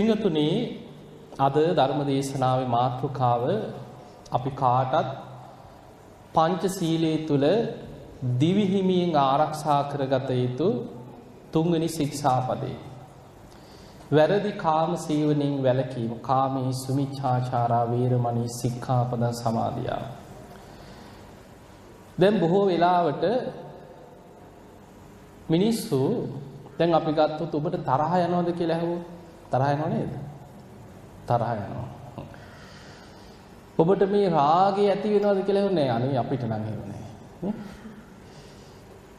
පිංගතුනේ අද ධර්ම දේශනාවේ මාතෘකාව අපි කාටත් පංචශීලයේ තුල දිවි හිමියෙන් ආරක්ෂා කරගත යුතු තුන්වෙනි ශික්ෂාපදේ. වැරදි කාම සීවණෙන් වැළකීම කාමී සුමිච්ඡාචාරා වේරමණී සික්ඛාපද සමාදියා. දැන් බොහෝ වෙලාවට මිනිස්සු දැන් අපි ගත්තොත් ඔබට තරහ යනවද කියලා ඇහුවොත් තරහ යනව නේද? තරහ යනවා. ඔබට මේ රාගය ඇති වෙනවද කියලා ඇහුවනේ අනේ අපිට නම් එහෙම නෑ.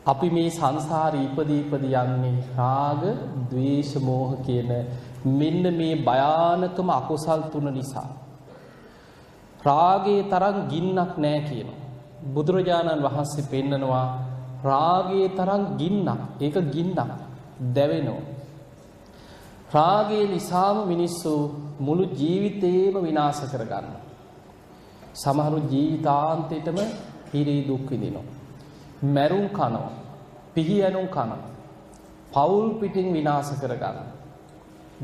අපි මේ සංසාරේ ඉපදී ඉපදී යන්නේ රාග, ద్వේෂ, මෝහ කියන මෙන්න මේ භයානකම අකුසල් තුන නිසා. රාගයේ තරම් ගින්නක් නෑ කියනවා. බුදුරජාණන් වහන්සේ පෙන්නනවා රාගයේ තරම් ගින්නක්. ඒක ගින්නක්. දැවෙනවා. රාගයේ නිසාම මිනිස්සු මුළු ජීවිතේම විනාශ කරගන්නවා. සමහරු ජීවිතාන්තයටම හිරේ දුක් විඳිනවා. මැරුම් කනවා. පිහියනුම් කනවා. පවුල් පිටින් විනාශ කරගන්න.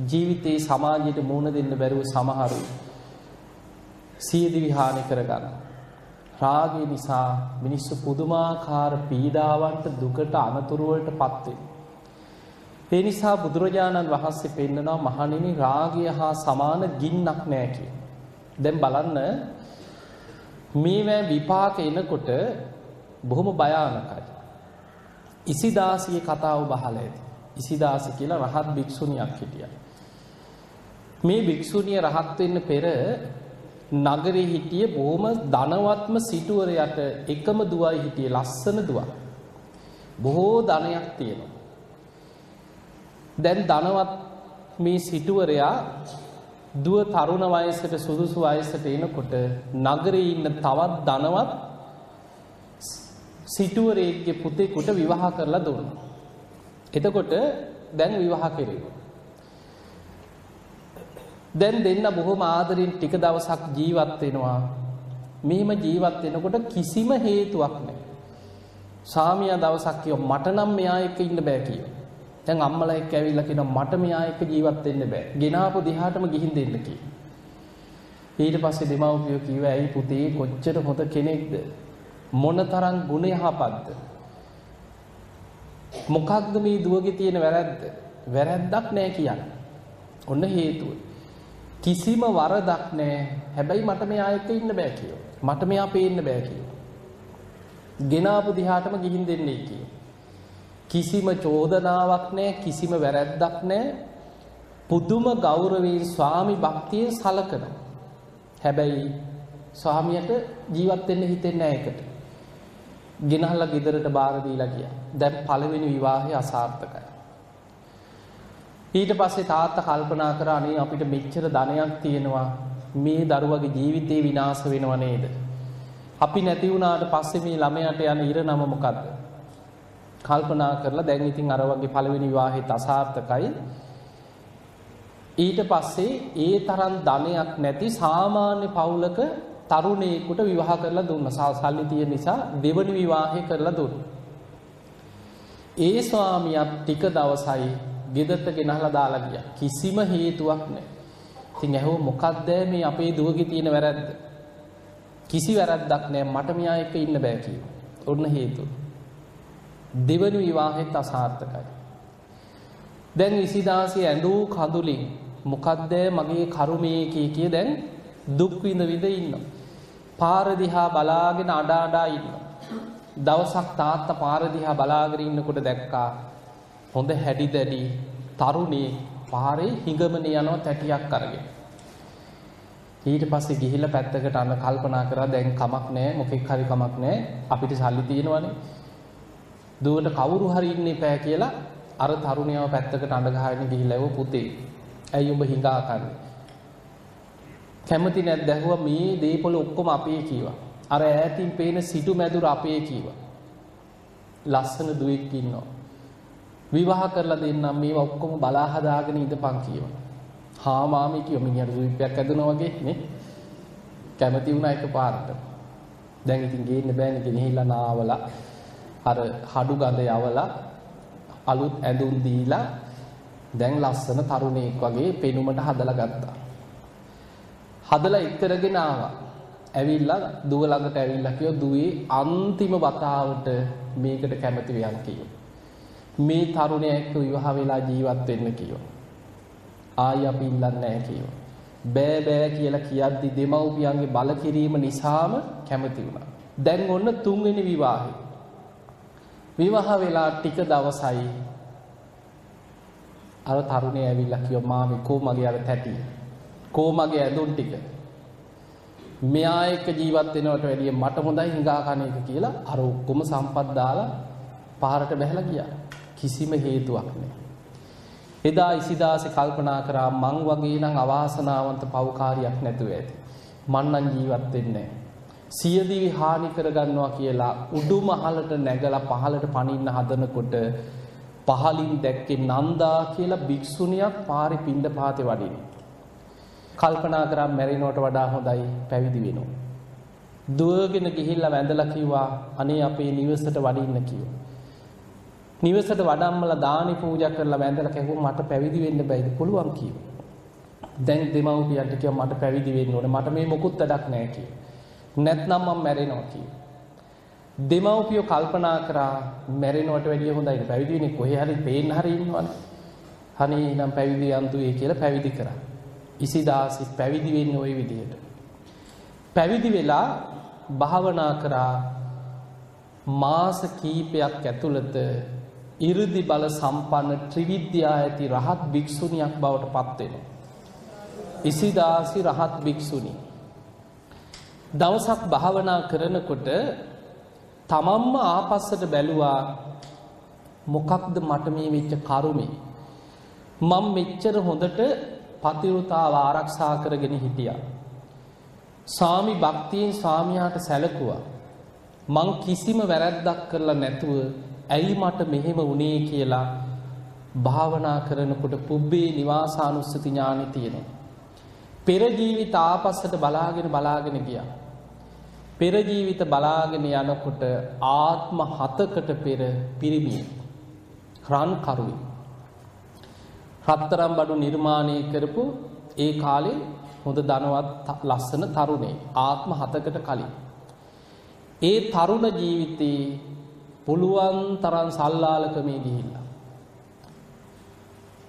ජීවිතේ සමාජයට මුහුණ දෙන්න බැරුව සමහරු සියදි විහානි කරගන්න. රාගය නිසා මිනිස්සු පුදුමාකාර පීඩාවන්ට දුකට අනතුරුවලට පත්වෙන. ඒ නිසා බුදුරජාණන් වහන්සේ පෙන්නනවා මහණෙනි රාගය හා සමාන ගින්නක් නෑ කිය. දැන් බලන්න මේවැ විපාක එනකොට බොහොම භයානකයි. ඉසිදාසිය කතාව බහල ඇති. ඉසිදාසි කියලා රහත් භික්ෂුණියක් හිටිය. මේ භික්ෂුණිය රහත් වෙන්න පෙර නගරේ හිටිය බොහොම ධනවත්ම සිටුවරයට එකම දුවයි හිටියේ ලස්සන දුවක්. බොහෝ ධනයක් තියෙනවා. දැන් ධනවත් මේ සිටුවරයා දුව තරුණ වයසට සුදුසු වයසට එනකොට නගරේ ඉන්න තවත් ධනවත් සිටුවරේගේ පුතෙකුට විවාහ කරලා දුන්නා. එතකොට දැන් විවාහ කෙරෙනවා. දැන් දෙන්න බොහොම ආදරෙන් ටික දවසක් ජීවත් වෙනවා. මෙහෙම ජීවත් වෙනකොට කිසිම හේතුවක් නැහැ. සාමියා දවසක් කියව මට නම් මෙයා එක්ක ඉන්න බෑ කියලා. දැන් අම්මලා එක්ක ඇවිල්ලා කියනවා මට මෙයා එක්ක ජීවත් වෙන්න බෑ. ගෙනාපු දිහාටම ගිහින් දෙන්න කියලා. ඊට පස්සේ දෙමව්පියෝ කිව්වා ඇයි පුතේ කොච්චර හොඳ කෙනෙක්ද? මොනතරම් ගුණ යහපත්ද? මොකක්ද මේ දුවගේ තියෙන වැරැද්ද? වැරැද්දක් නෑ කියන්නේ. ඔන්න හේතුව. කිසිම වරදක් නෑ. හැබැයි මට මෙයා එක්ක ඉන්න බෑ කියලා. මට මෙයා පේන්න බෑ කියලා. ගෙනාපු දිහාටම ගිහින් දෙන්නේ කියලා. කිසිම චෝදනාවක් නෑ කිසිම වැරැද්දක් නෑ පුදුම ගෞරවයෙන් ස්වාමි භක්තියෙන් සලකනවා. හැබැයි ස්වාමියට ජීවත් වෙන්න හිතෙන්නේ නැහැ ඒකට. ගෙනහල්ලා ගෙදරට බාර දීලා ගියා. දැන් පළවෙනි විවාහය අසාර්ථකයි. ඊට පස්සේ තාත්තා කල්පනා කරා අනේ අපිට මෙච්චර ධනයක් තියෙනවා මේ දරුවගේ ජීවිතේ විනාශ වෙනව නේද? අපි නැති වුණාට පස්සේ මේ ළමයාට යන ඉරණම මොකද්ද? කල්පනා කරලා දැන් ඉතින් අර වගේ පළවෙනි විවාහෙත් අසාර්ථකයි. ඊට පස්සේ ඒ තරම් ධනයක් නැති සාමාන්‍ය පවුලක තරුණයෙකුට විවාහ කරලා දුන්න. සල්ලි තියෙන නිසා දෙවනි විවාහය කරලා දුන්න. ඒ ස්වාමියාත් ටික දවසයි ගෙදරට ගෙනහලා දාලා ගියා. කිසිම හේතුවක් නැහැ. ඉතින් ඇහුව මොකක්ද මේ අපේ දුවගේ තියෙන වැරද්ද? කිසි වැරද්දක් නැහැ. මට මෙයා එක්ක ඉන්න බෑ කියලා. ඔන්න හේතුව. දෙවනි විවාහෙත් අසාර්ථකයි. දැන් විසිදාසේ ඇඳූ කඳුලින් මොකක්ද මගේ කරුමේ කිය කිය දැන් දුක් විඳ විඳ ඉන්නවා. පාර දිහා බලාගෙන අඬ අඬා ඉන්නවා. දවසක් තාත්තා පාර දිහා බලාගෙන ඉන්නකොට දැක්කා හොඳ හැඩි දැඩි තරුණී පාරේ හිඟමනේ යනවා තැටියක් අරගෙන. ඊට පස්සේ ගිහිල්ලා පැත්තකට අන්න කල්පනා කරා දැන් කමක් නැහැ මොකෙක් හරි කමක් නැහැ අපිට සල්ලි තියෙනවනේ. දුවට කවුරු හරි ඉන්න එපා කියලා අර තරුණයව පැත්තකට අඬ ගහගෙන ගිහිල්ලා එව පුතේ. ඇයි ඔබ හිඟා කන්නේ? කැමති නැද්ද ඇහුවා මේ දීපොළ ඔක්කොම අපේ කීවා. අර ඈතින් පේන සිටු මැදුර අපේ කීවා. ලස්සන දුවෙක් ඉන්නවා. විවාහ කරලා දෙන්නම් මේවා ඔක්කොම බලා හදාගෙන ඉඳපන් කියනවා. හා මාමී කියව මිනිහට දුවිප්පයක් ඇදුනා වගේ නේ. කැමති වුණා එකපාරට. දැන් ඉතින් ගේන්න බෑනේ ගෙනහිල්ලා නාවලා අර හඩු ගඳ යවලා අලුත් ඇඳුම් දීලා දැන් ලස්සන තරුණයෙක් වගේ පෙනුමට හදලා ගත්තා. හදලා ඉක්කරගෙන ආවා. ඇවිල්ලා දුව ළඟට ඇවිල්ලා කිව්වා දුවේ අන්තිම වතාවට මේකට කැමති වෙයන් කිව්වා. මේ තරුණයා එක්ක විවාහ වෙලා ජීවත් වෙන්න කිව්වා. ආයි අපි ඉල්ලන්නේ නැහැ කිව්වා. බෑ බෑ කියලා කියද්දි දෙමව්පියන්ගේ බල කිරීම නිසාම කැමති වුණා. දැන් ඔන්න තුන්වෙනි විවාහය. විවාහ වෙලා ටික දවසයි අර තරුණය ඇවිල්ලා කිව්වා මාමි කෝ මගේ අර තැටිය. කෝ මගේ ඇඳුම් ටික. මෙයා එක්ක ජීවත් වෙනවට වැඩිය මට හොඳයි හිඟා කන එක කියලා අර ඔක්කොම සම්පත් දාලා පාරට බැහැලා ගියා. කිසිම හේතුවක් නැහැ. එදා ඉසිදාසේ කල්පනා කරා මං වගේ නම් අවාසනාවන්ත පව්කාරියක් නැතුව ඇති. මං නම් ජීවත් වෙන්නේ සියදිවි හානි කරගන්නවා කියලා උඩුමහලට නැගලා පහලට පනින්න හදනකොට පහලින් දැක්කේ නන්දා කියලා භික්ෂුණියක් පාරේ පිණ්ඩපාතේ වඩින. කල්පනා කරා මැරෙනවට වඩා හොඳයි පැවිදි වෙනවා. දුවගෙන ගිහිල්ලා වැඳලා කිව්වා අනේ අපේ නිවසට වඩින්න කිව්වා. නිවසට වඩම්මලා දානි පූජා කරලා වැඳලා කිව්වා මට පැවිදි වෙන්න බැයිද පුළුවන් කිව්වා. දැන් දෙමව්පියන්ට කිව්වා මට පැවිදි වෙන්න ඕනේ මට මේ මොකුත් වැඩක් නැහැ කිව්වා. නැත්නම් මම මැරෙනවා කියලා. දෙමව්පියෝ කල්පනා කරා මැරෙනවට වැඩිය හොඳයි පැවිදි වෙන්නේ කොහේ හරි පේන්න හරි ඉන්නවනේ. හනේ නම් පැවිදි යන්තුයි කියලා පැවිදි කරා. ඉසිදාසි පැවිදි වෙන්නේ ওই විදිහට. පැවිදි වෙලා භාවනා කරා මාස කීපයක් ඇතුළත 이르දි බල සම්පන්න ත්‍රිවිද්‍යා ඇති රහත් භික්ෂුණියක් බවට පත් වෙනවා. ඉසිදාසි රහත් භික්ෂුණී දවසක් භාවනා කරනකොට තමන්ම ආපස්සට බැලුවා මොකක්ද මට මේ වෙච්ච කරුමේ මම මෙච්චර හොඳට පතිවෘතාව ආරක්ෂා කරගෙන හිටියා. සාමි භක්තියෙන් ස්වාමියාට සැලකුවා. මං කිසිම වැරැද්දක් කරලා නැතුව ඇයි මට මෙහෙම වුණේ කියලා භාවනා කරනකොට පුබ්බේ නිවාසානුස්සති ඥානෙ තියෙනවා. පෙර ජීවිත ආපස්සට බලාගෙන බලාගෙන ගියා. පෙර ජීවිත බලාගෙන යනකොට ආත්ම හතකට පෙර පිරිමිය රන් කරුවේ රත්තරම් බඩු නිර්මාණය කරපු ඒ කාලේ හොඳ ධනවත් ලස්සන තරුණේ. ආත්ම හතකට කලින්. ඒ තරුණ ජීවිතේ පුළුවන් තරම් සල්ලාලකමේ ගිහිල්ලා.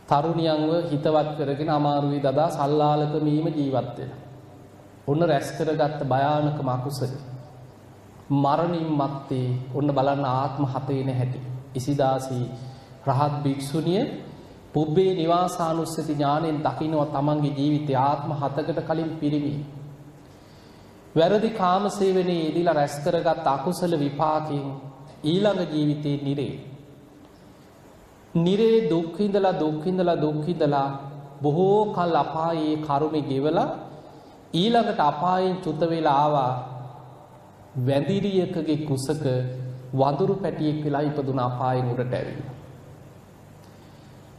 තරුණියන්ව හිතවත් කරගෙන අමාරුවේ දදා සල්ලාලකමීම ජීවත් වෙලා. ඔන්න රැස් කරගත්ත භයානක මකුසල මරණින් මත්තේ ඔන්න බලන්න ආත්ම හතේන හැටි ඉසිදාසී රහත් භික්ෂුණිය පුබ්බේ නිවාසානුස්සති ඥාණයෙන් දකිනවා තමන්ගේ ජීවිතය ආත්ම හතකට කලින් පිරිමි. වැරදි කාමසේවනයේ යෙදිලා රැස් කරගත් අකුසල විපාකයෙන් ඊළඟ ජීවිතේ නිරේ. නිරේ දුක් විඳලා දුක් විඳලා දුක් විඳලා බොහෝ කල් අපායේ කර්මෙ ගෙවලා ඊළඟට අපායෙන් චුත වෙලා ආවා වැඳිරියකගේ කුසක වඳුරු පැටියෙක් වෙලා ඉපදුන අපායෙන් උඩට ඇවිල්ලා.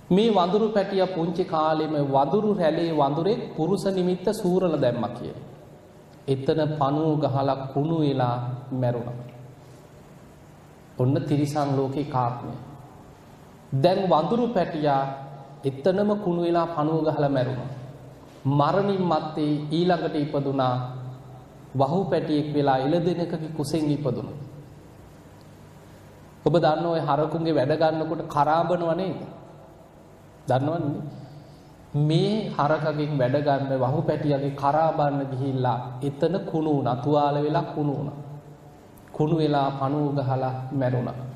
මේ වඳුරු පැටිය පුංචි කාලෙම වඳුරු රැළේ වඳුරෙක් පුරුෂ නිමිත්ත සූරල දැම්මා කියලා. එතන පණුව ගහලා කුණු වෙලා මැරුණා. ඔන්න තිරිසන් ලෝකේ කාත්මය. දැන් වඳුරු පැටියා එතනම කුණු වෙලා පණුව ගහලා මැරුණා. මරණින් මත්තේ ඊළඟට ඉපදුනා වහු පැටියෙක් වෙලා එළදෙනකගේ කුසෙන් ඉපදුණා. ඔබ දන්න ඔය හරකුන්ගේ වැඩ ගන්නකොට කරාබනව නේද? දන්නවන්නේ? මේ හරකගෙන් වැඩ ගන්න වහු පැටියගේ කරා බන්න ගිහිල්ලා එතන කුණු වුණා. තුවාල වෙලා කුණු වුණා. කුණු වෙලා පණුව ගහලා මැරුණා.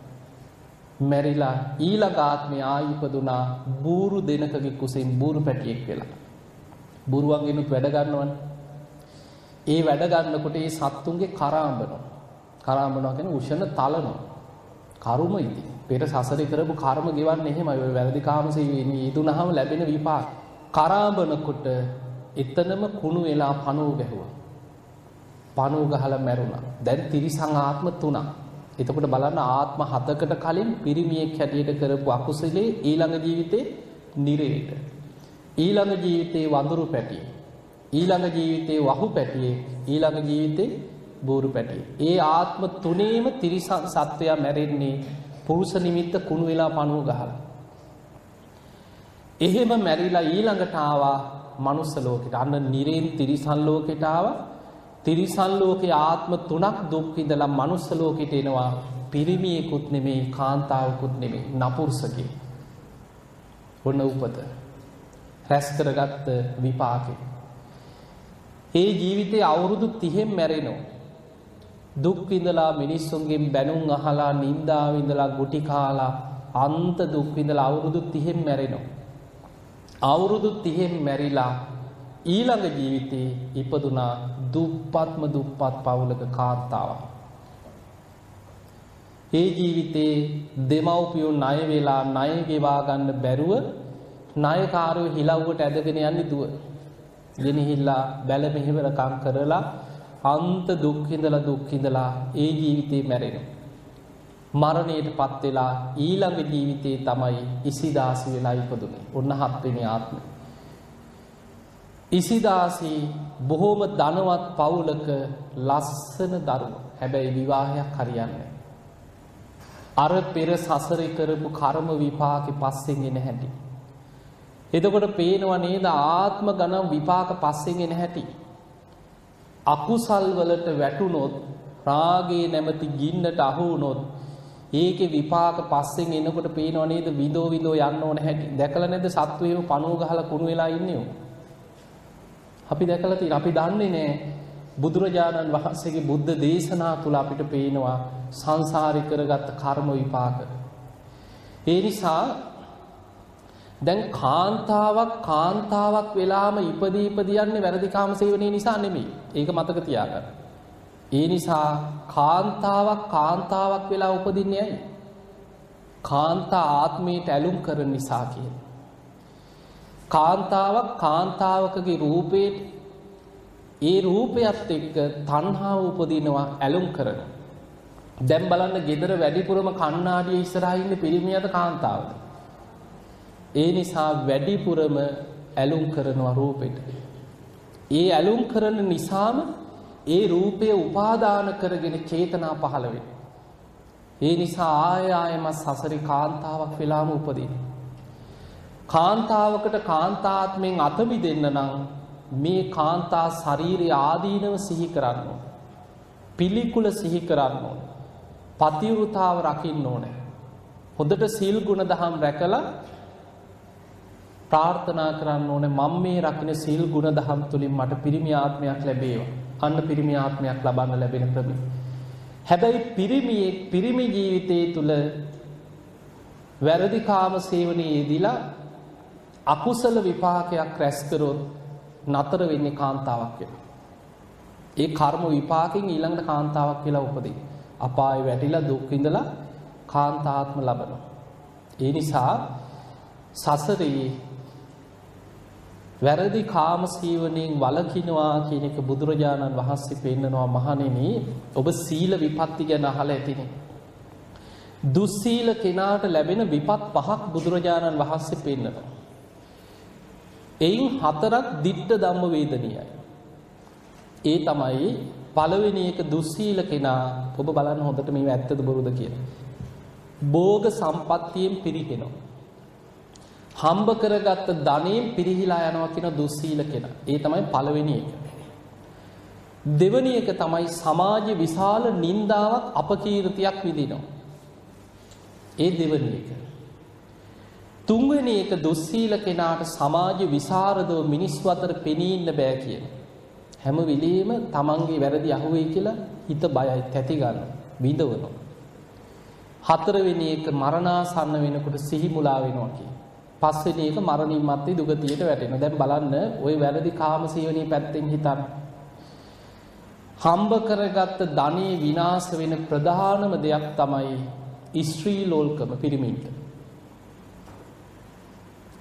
මැරිලා ඊළඟ ආත්මය ආයි ඉපදුනා බූරු දෙනකගේ කුසෙන් බූරු පැටියෙක් වෙලා. බුරුවන්ගෙනුත් වැඩ ගන්නවනේ. ඒ වැඩ ගන්නකොට ඒ සත්තුන්ගේ කරාඹනවා. කරාඹනවා කියන්නේ උෂණ තලනවා. කරුම ඉතින්. පෙර සසරේ කරපු කර්ම ගෙවන්නේ එහෙමයි. ඔය වැරදි කාමසේ ඊදුනහම ලැබෙන විපාක. කරාඹනකොට එතනම කුණු වෙලා පණුව ගැහුවා. පණුව ගහලා මැරුණා. දැන් තිරිසං ආත්ම තුනක්. එතකොට බලන්න ආත්ම හතකට කලින් පිරිමියෙක් හැටියට කරපු අකුසලේ ඊළඟ ජීවිතේ නිරේට. ඊළඟ ජීවිතේ වඳුරු පැටියෙක්. ඊළඟ ජීවිතේ වහු පැටියෙක්. ඊළඟ ජීවිතේ බෝරු පැටියෙක්. ඒ ආත්ම තුනේම තිරිසං සත්වයා මැරෙන්නේ පුරුෂ නිමිත්ත කුණු වෙලා පණුව ගහලා. එහෙම මැරිලා ඊළඟට ආවා මනුස්ස ලෝකෙට. අන්න නිරේන් තිරිසන් ලෝකෙට ආවා. තිරිසන් ලෝකේ ආත්ම තුනක් දුක් විඳලා මනුස්ස ලෝකෙට එනවා. පිරිමියෙකුත් නෙමෙයි කාන්තාවකුත් නෙමෙයි නපුරුෂකේ. ඔන්න උපත. රැස් කරගත්ත විපාකේ. ඒ ජීවිතේ අවුරුදු 30න් මැරෙනවා. දුක් විඳලා මිනිස්සුන්ගෙන් බැනුම් අහලා නින්දා විඳලා ගුටි කාලා අන්ත දුක් විඳලා අවුරුදු 30න් මැරෙනවා. අවුරුදු 30න් මැරිලා ඊළඟ ජීවිතේ ඉපදුනා දුප්පත්ම දුප්පත් පවුලක කාන්තාවක්. ඒ ජීවිතේ දෙමව්පියෝ ණය වෙලා ණය ගෙවා ගන්න බැරුව ණයකාරයෝ හිලව්වට ඇදගෙන යන්නේ දුව. ගෙනහිල්ලා බැල මෙහෙවරකම් කරලා අන්ත දුක් විඳලා දුක් විඳලා ඒ ජීවිතේ මැරෙනවා. මරණයට පත් වෙලා ඊළඟ ජීවිතේ තමයි ඉසිදාසි වෙලා ඉපදුනේ. ඔන්න හත්වෙනි ආත්මය. ඉසිදාසි බොහෝම ධනවත් පවුලක ලස්සන දරුව. හැබැයි විවාහයක් හරියන්නේ අර පෙර සසරේ කරපු කර්ම විපාකෙ පස්සෙන් එන හැටි. එතකොට පේනවා නේද ආත්ම ගණන් විපාක පස්සෙන් එන හැටි. අකුසල් වලට වැටුනොත් රාගේ නැමැති ගින්නට අහු වුනොත් ඒකේ විපාක පස්සෙන් එනකොට පේනව නේද විදෝ විදෝ යන්න ඕන හැටි. දැකලා නැද්ද සත්තු එහෙම පණුව ගහලා කුණු වෙලා ඉන්නේ උ. අපි දැකලා තියෙන අපි දන්නේ නෑ බුදුරජාණන් වහන්සේගේ බුද්ධ දේශනා තුල අපිට පේනවා සංසාරේ කරගත්ත කර්ම විපාක. ඒ නිසා දැන් කාන්තාවක් කාන්තාවක් වෙලාම ඉපදී ඉපදියන්නේ වැරදි කාම සේවනයේ නිසා නෙමෙයි. ඒක මතක තියාගන්න. ඒ නිසා කාන්තාවක් කාන්තාවක් වෙලා උපදින්නේ ඇයි? කාන්තා ආත්මයට ඇලුම් කරන නිසා කියන. කාන්තාවක් කාන්තාවකගේ රූපේට ඒ රූපයත් එක්ක තණ්හාව උපදිනවා ඇලුම් කරන. දැන් බලන්න gedara වැඩිපුරම කණ්ණාඩිය ඉස්සරහා ඉන්නේ පිරිමියද කාන්තාවද? ඒ නිසා වැඩිපුරම ඇලුම් කරනවා රූපෙට. ඒ ඇලුම් කරන නිසාම ඒ රූපය උපාදාන කරගෙන චේතනා පහළ වෙනවා. ඒ නිසා ආය ආයම සසරි කාන්තාවක් වෙලාම උපදින. කාන්තාවකට කාන්තාත්මෙන් අත මිදෙන්න නම් මේ කාන්තා ශරීරය ආදීනව සිහි කරන්න ඕන. පිළිකුල සිහි කරන්න ඕන. පතිවෘතාව රකින්න ඕනේ. හොඳට සීල් ගුණ දහම් රැකලා ප්‍රාර්ථනා කරන්න ඕනේ මම මේ රකින්න සීල් ගුණ දහම් තුලින් මට පිරිමි ආත්මයක් ලැබේවා. අන්න පිරිමි ආත්මයක් ලබන්න ලැබෙන ක්‍රමය. හැබැයි පිරිමියෙක් පිරිමි ජීවිතයේ තුල වැරදි කාම සේවනයේ යෙදිලා අකුසල විපාකයක් රැස් කරොත් නතර වෙන්නේ කාන්තාවක් වෙනවා. ඒ කර්ම විපාකෙන් ඊළඟට කාන්තාවක් කියලා උපදින. අපායේ වැටිලා දුක් විඳලා කාන්තාත්ම ලබනවා. ඒ නිසා සසරේ වැරදි කාම සීවනයෙන් වලකිනවා කියන එක බුදුරජාණන් වහන්සේ පෙන්නනවා මහණෙනි ඔබ සීල විපත්ති ගැන අහලා ඇතිනේ. දුස්සීල කෙනාට ලැබෙන විපත් පහක් බුදුරජාණන් වහන්සේ පෙන්නනවා. එයින් හතරක් දිට්ඨ ධම්ම වේදනීයයි. ඒ තමයි පළවෙනි එක දුස්සීල කෙනා ඔබ බලන්න හොඳට මේව ඇත්තද බොරුද කියලා. භෝග සම්පත්තියෙන් පිරිහෙනවා. හම්බ කරගත්ත ධනයෙන් පිරිහිලා යනවා කියන දුස්සීල කෙනා. ඒ තමයි පළවෙනි එක. දෙවැනි එක තමයි සමාජ විශාල නින්දාවක් අපකීර්තියක් විඳිනවා. ඒ දෙවැනි එක. තුන්වෙනි එක දුස්සීල කෙනාට සමාජ විසරදව මිනිස්සු අතර පෙනී ඉන්න බෑ කියන. හැම වෙලෙම තමන්ගේ වැරදි අහුවෙයි කියලා හිත බයයි තැති ගන්නවා. විඳවනවා. හතරවෙනි එක මරණාසන්න වෙනකොට සිහි මුලා වෙනවා කියන. පස්වෙනි එක මරණින් මත්තේ දුගතියට වැටෙනවා. දැන් බලන්න ওই වැරදි කාමසීවණී පැත්තෙන් හිතන්න. හම්බ කරගත්ත ධනෙ විනාශ වෙන ප්‍රධානම දෙයක් තමයි ස්ත්‍රී ලෝල්කම පිරිමින්ට.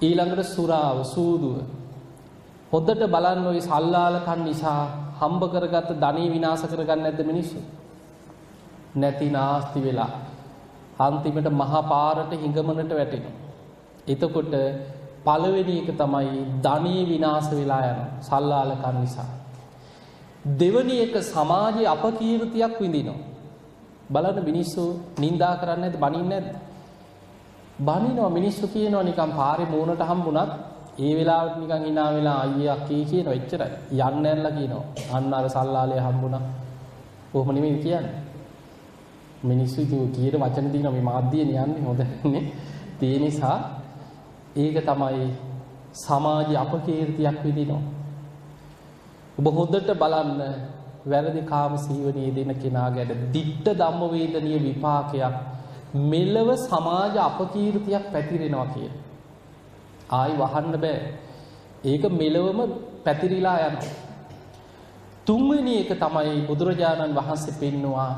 ඊළඟට සුරාව සූදුව හොද්දට බලන්න ඔය සල්ලාලකන් නිසා හම්බ කරගත්ත ධනී විනාශ කරගන්න නැද්ද මිනිස්සු? නැති නාස්ති වෙලා අන්තිමට මහා පාරට හිඟමනට වැටෙනවා. එතකොට පළවෙනි එක තමයි ධනී විනාශ වෙලා යන සල්ලාලකන් නිසා. දෙවනි එක සමාජයේ අපකීර්තියක් විඳිනවා. බලන්න මිනිස්සු නිඳා කරන්නේ නැද්ද බනින්නේ නැද්ද? බනිනවා මිනිස්සු කියනවා නිකන් පාරේ මූණට හම්බුණත් ඒ වෙලාවට නිකන් hina වෙලා අයියේ අක්කේ කියනවා එච්චරයි. යන්න ඇරලා කියනවා. අන්න අර සල්ලාලේ හම්බුණා. කොහොම නෙමෙයි කියන්නේ. මිනිස්සු ඉතින් කියන වචන දිනන මේ මාධ්‍යයෙන් යන්නේ හොඳ නේ. ඒ නිසා ඒක තමයි සමාජ අපකීර්තියක් විදිනවා. ඔබ හොඳට බලන්න වැරදි කාම සීවනයේ දෙන කෙනා ගැන දිට්ට ධම්ම වේදනීය විපාකයක් මෙලව සමාජ අපකීර්තියක් පැතිරෙනවා කිය. ආයි වහන්න බෑ. ඒක මෙලවම පැතිරිලා යනවා. තුන්වෙනි එක තමයි බුදුරජාණන් වහන්සේ පෙන්නවා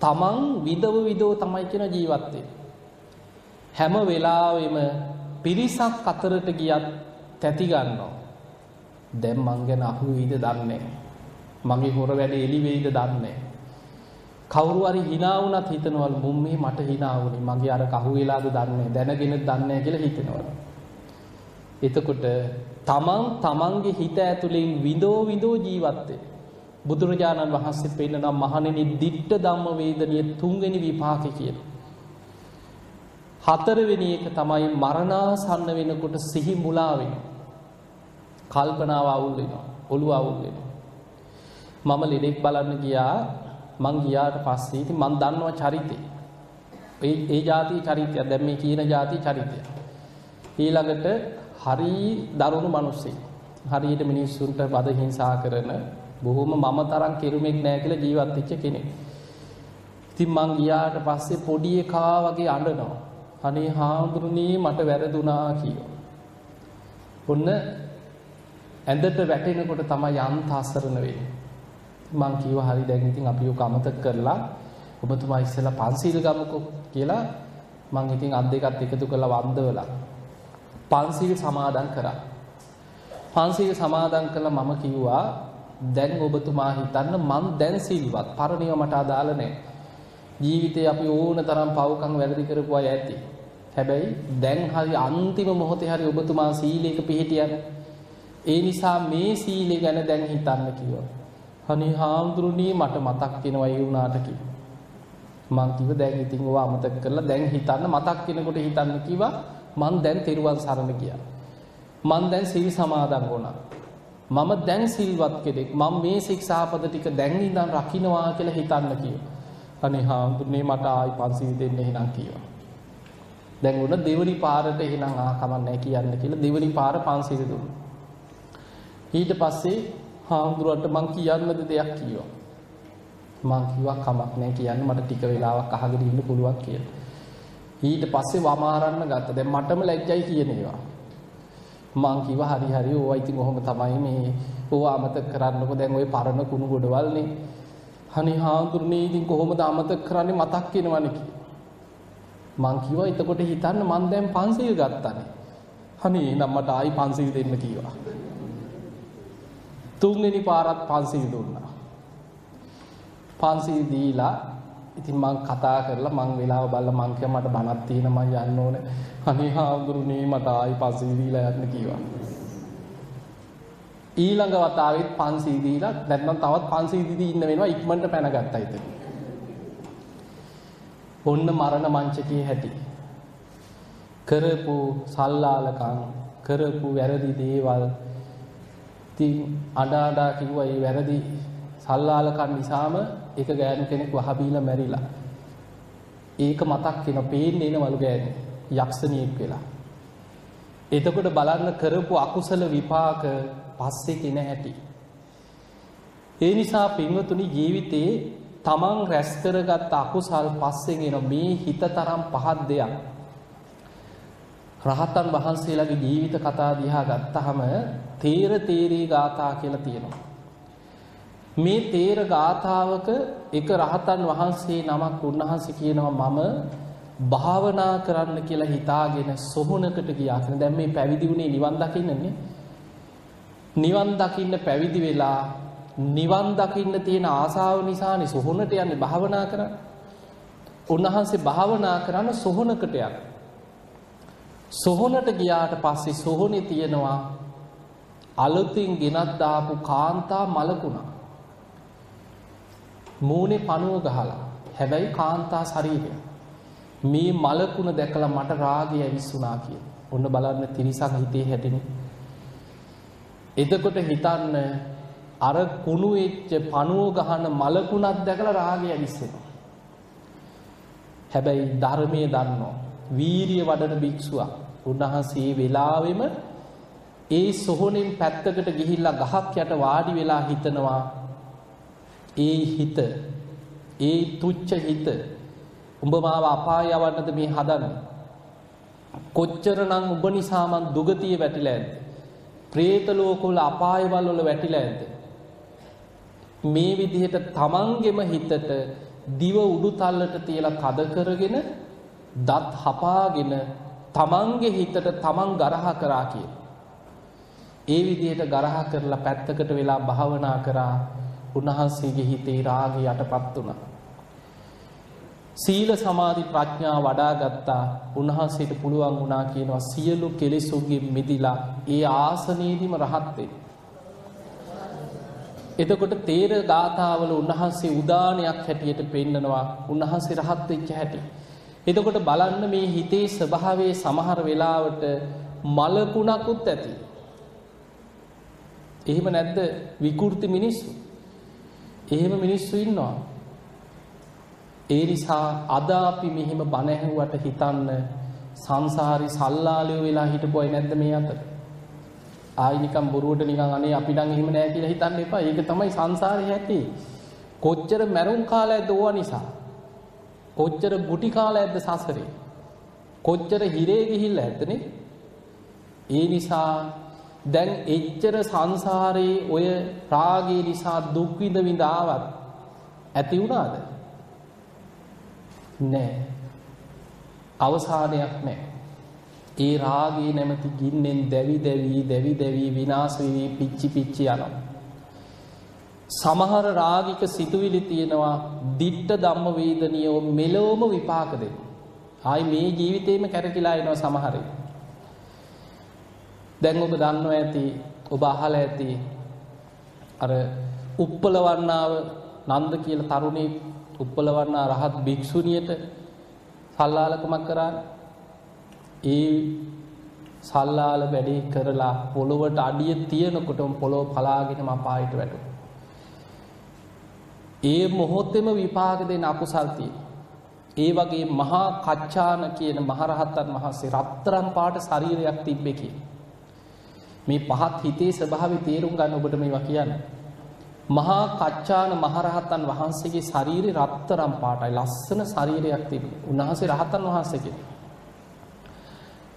තමන් විදව විදව තමයි කියන ජීවත්තේ. හැම වෙලාවෙම පිරිසක් අතරට ගියත් තැති ගන්නවා. දැන් මං ගැන අහු වෙයිද දන්නේ මගේ හොර වැඩ එළි වෙයිද දන්නේ කවුරු හරි hina වුණත් හිතනවලු මුම් මේ මට hina වුණේ මගේ අර කහු වෙලාද දන්නේ දැනගෙන දන්නේ කියලා හිතනවලු. එතකොට තමන් තමන්ගේ හිත ඇතුලෙන් විඳෝ විඳෝ ජීවත් බුදුරජාණන් වහන්සේ පෙන්නන මහණෙනි දිට්ඨ ධම්ම වේදනීය තුන්වෙනි විපාකේ කියලා. හතරවෙනි එක තමයි මරණාසන්න වෙනකොට සිහි මුලා වෙනවා. කල්පනාව අවුල් වෙනවා. ඔළුව අවුල් වෙනවා. මම ලෙඩෙක් බලන්න ගියා. මං ගියාට පස්සේ ඉතින් මං දන්නවා චරිතේ. ඒ ඒ જાති චරිතය දැන් මේ කියන જાති චරිතය. ඊළඟට හරි දරුණු මිනිස්සෙක්. හරියට මිනිස්සුන්ට බද හිංසා කරන බොහොම මම තරම් කිරුමෙක් නෑ කියලා ජීවත් වෙච්ච කෙනෙක්. ඉතින් මං ගියාට පස්සේ පොඩි එකා වගේ අඬනවා. අනේ හාමුදුරනේ මට වැරදුනා කියෝ. ඔන්න ඇඳට වැටෙනකොට තමයි යන්ත අසරණ වෙන්නේ. මං කිව්වා හරි දැන් ඉතින් අපි ඔක අමතක කරලා ඔබතුමා ඉස්සෙල්ලා පන්සිල් ගමුකෝ කියලා මං ඉතින් අත් දෙකත් එකතු කරලා වන්දවලා පන්සිල් සමාදන් කරා. පන්සිල් සමාදන් කළා මම කිව්වා දැන් ඔබතුමා හිතන්න මං දැන් සිල්වත් පරණිව මට අදාළ නැහැ. ජීවිතේ අපි ඕන තරම් පව්කම් වැරදි කරපු අය ඇති. හැබැයි දැන් හරි අන්තිම මොහොතේ හරි ඔබතුමා සීලයක පිහිටියනේ. ඒ නිසා මේ සීලය ගැන දැන් හිතන්න කිව්වා. අනේ හාමුදුරනේ මට මතක් වෙනවා ඒ වුණාට කිව්වා. මං කිව්ව දැන් ඉතින් ඕවා අමතක කරලා දැන් හිතන්න මතක් වෙනකොට හිතන්න කිව්වා මං දැන් තෙරුවන් සරණ ගියා. මං දැන් සීල් සමාදන් වුණා. මම දැන් සිල්වත් කෙනෙක්. මම මේ ශික්ෂාපද ටික දැන් ඉඳන් රකින්නවා කියලා හිතන්න කිව්වා. අනේ හාමුදුරනේ මට ආයි පන්සිල් දෙන්න එහෙනම් කිව්වා. දැන් උන දෙවනි පාරට එහෙනම් ආ කමන්නේ කියන්න කියලා දෙවනි පාර පන්සිල් දුන්නා. ඊට පස්සේ හාමුදුරුවන්ට මං කියන්නද දෙයක් කිව්වා. මං කිව්වා කමක් නැහැ කියන්න මට ටික වෙලාවක් අහගෙන ඉන්න පුළුවන් කියලා. ඊට පස්සේ වමාරන්න ගත්තා. දැන් මටම ලැජ්ජයි කියන ඒවා. මං කිව්වා හරි හරි ඕවා ඉතින් ඔහොම තමයි මේ ඕවා අමතක කරන්නකො දැන් ওই පරණ කුණු ගොඩවල්නේ. අනේ හාමුදුරනේ ඉතින් කොහොමද අමතක කරන්නේ මතක් වෙනවනේ කියලා. මං කිව්වා එතකොට හිතන්න මං දැන් පන්සිල් ගත්තානේ. අනේ නම් මට ආයි පන්සිල් දෙන්න කිව්වා. තුන්වෙනි පාරත් පන්සිල් දුන්නා. පන්සිල් දීලා ඉතින් මං කතා කරලා මං වෙලාව බලලා මං කිය මට බණක් තියෙන මං යන්න ඕනේ. අනේ හාමුදුරනේ මට ආයි පන්සිල් දීලා යන්න කිව්වා. ඊළඟ වතාවෙත් පන්සිල් දීලා නැත්නම් තවත් පන්සිල් දීදී ඉන්න වෙනවා ඉක්මනට පැනගත්තා ඉතින්. ඔන්න මරණ මංචකයේ හැටි. කරපු සල්ලාලකම් කරපු වැරදි දේවල් ඉතින් අඬා අඬා කිව්වා මේ වැරදි සල්ලාලකම් නිසාම එක ගෑනු කෙනෙක් වහබීලා මැරිලා. ඒක මතක් වෙන පේන්නේ එනවලු ගෑනු යක්ෂණියෙක් වෙලා. එතකොට බලන්න කරපු අකුසල විපාක පස්සේ කෙන හැටි. ඒ නිසා පින්වතුනි ජීවිතේ තමන් රැස් කරගත් අකුසල් පස්සෙන් එන මේ හිත තරම් පහත් දෙයක්. රහතන් වහන්සේලාගේ ජීවිත කතා දිහා ගත්තහම තේර තේරී ගාථා කියලා තියෙනවා. මේ තේර ගාථාවක එක රහතන් වහන්සේ නමක් උන්වහන්සේ කියනවා මම භාවනා කරන්න කියලා හිතාගෙන සොහොනකට ගියා කියන දැන් මේ පැවිදි වුණේ නිවන් දකින්නනේ නිවන් දකින්න පැවිදි වෙලා නිවන් දකින්න තියෙන ආසාව නිසානේ සොහොනට යන්නේ භාවනා කරන්න. උන්වහන්සේ භාවනා කරන සොහොනකට යන. සොහොනට ගියාට පස්සේ සොහොනේ තියෙනවා අලුතින් ගෙනත් දාපු කාන්තා මලකුණා. මූණේ පණුව ගහලා. හැබැයි කාන්තා ශරීරය. මේ මලකුණ දැකලා මට රාගය ඇවිස්සුනා කිය. ඔන්න බලන්න තිරිසක් හිතේ හැටිනේ. එතකොට හිතන්න අර කුණු වෙච්ච පණුව ගහන මලකුණක් දැකලා රාගය ඇවිස්සෙනවා. හැබැයි ධර්මයේ දන්නවා. වීරිය වඩන භික්ෂුවක්. උන්වහන්සේ වෙලාවෙම ඒ සොහොනෙන් පැත්තකට ගිහිල්ලා ගහක් යට වාඩි වෙලා හිතනවා. ඒ හිත ඒ තුච්ච හිත උඹ මාව අපාය යවන්නද මේ හදන්නේ? කොච්චරනම් උඹ නිසා මං දුගතිය වැටිලා ඇද්ද? പ്രേත ලෝකවල අපායවල වල වැටිලා ඇද්ද? මේ විදිහට තමන්ගෙම හිතට දිව උඩු තල්ලට තියලා තද කරගෙන දත් හපාගෙන තමන්ගේ හිතට තමන් ගරහා කරා කිය. ඒ විදිහට ගරහා කරලා පැත්තකට වෙලා භාවනා කරා උන්වහන්සේගේ හිතේ රාගය යටපත් වුණා. සීල සමාධි ප්‍රඥා වඩා ගත්තා උන්වහන්සේට පුළුවන් වුණා කියනවා සියලු කෙලෙසුන්ගෙන් මිදිලා ඒ ආසනයේදීම රහත් වෙන්න. එතකොට තේර ගාථාවල උන්වහන්සේ උදානයක් හැටියට පෙන්නනවා උන්වහන්සේ රහත් වෙච්ච හැටි. එතකොට බලන්න මේ හිතේ ස්වභාවයේ සමහර වෙලාවට මලකුණකුත් ඇති. එහෙම නැද්ද විකෘති මිනිස්සු? එහෙම මිනිස්සු ඉන්නවා. ඒ නිසා අද අපි මෙහෙම බණ ඇහුවට හිතන්න සංසාරي සල්ලාලියෝ වෙලා හිටපොයි නැද්ද මේ අතර? ආයි නිකන් බොරුවට නිකන් අනේ අපි නම් එහෙම නෑ කියලා හිතන්න එපා. ඒක තමයි සංසාරේ ඇති. කොච්චර මැරුම් කාලයක්ද ඕවා නිසා. කොච්චර ගුටි කාලයක්ද සසරේ. කොච්චර හිරේ ගිහිල්ලා ඇත්තනේ. ඒ නිසා දැන් එච්චර සංසාරේ ඔය රාගය නිසා දුක් විඳ විඳ ආවත් ඇති වුණාද? නෑ. අවසානයක් නෑ. ඒ රාගයේ නැමැති ගින්නෙන් දැවි දැවි දැවි දැවි විනාශ වෙවි පිච්චි පිච්චි යනවා. සමහර රාගික සිතුවිලි තියෙනවා දිට්ඨ ධම්ම වේදනියෝ මෙලොවම විපාක දෙන්න. ආයි මේ ජීවිතේම කැරකිලා එනවා සමහරේ. දැන් ඔබ දන්නවා ඇති ඔබ අහලා ඇති අර උප්පලවන්නාව නන්ද කියලා තරුණේ උප්පලවන්නා රහත් භික්ෂුණියට සල්ලාලකමක් කරා ඒ සල්ලාල වැඩේ කරලා පොළොවට අඩිය තියෙනකොටම පොළොව පලාගෙන මපායට වැටුණා. ඒ මොහොතෙම විපාක දෙන අකුසල් තියෙනවා. ඒ වගේ මහා කච්චාන කියන මහරහතන් වහන්සේ රත්තරන් පාට ශරීරයක් තිබ්බේ කියලා. මේ පහත් හිතේ ස්වභාවය තේරුම් ගන්න ඔබට මේවා කියන්නේ. මහා කච්චාන මහරහතන් වහන්සේගේ ශරීරය රත්තරම් පාටයි ලස්සන ශරීරයක් තිබුණේ. උන්වහන්සේ රහතන් වහන්සේ කෙනෙක්.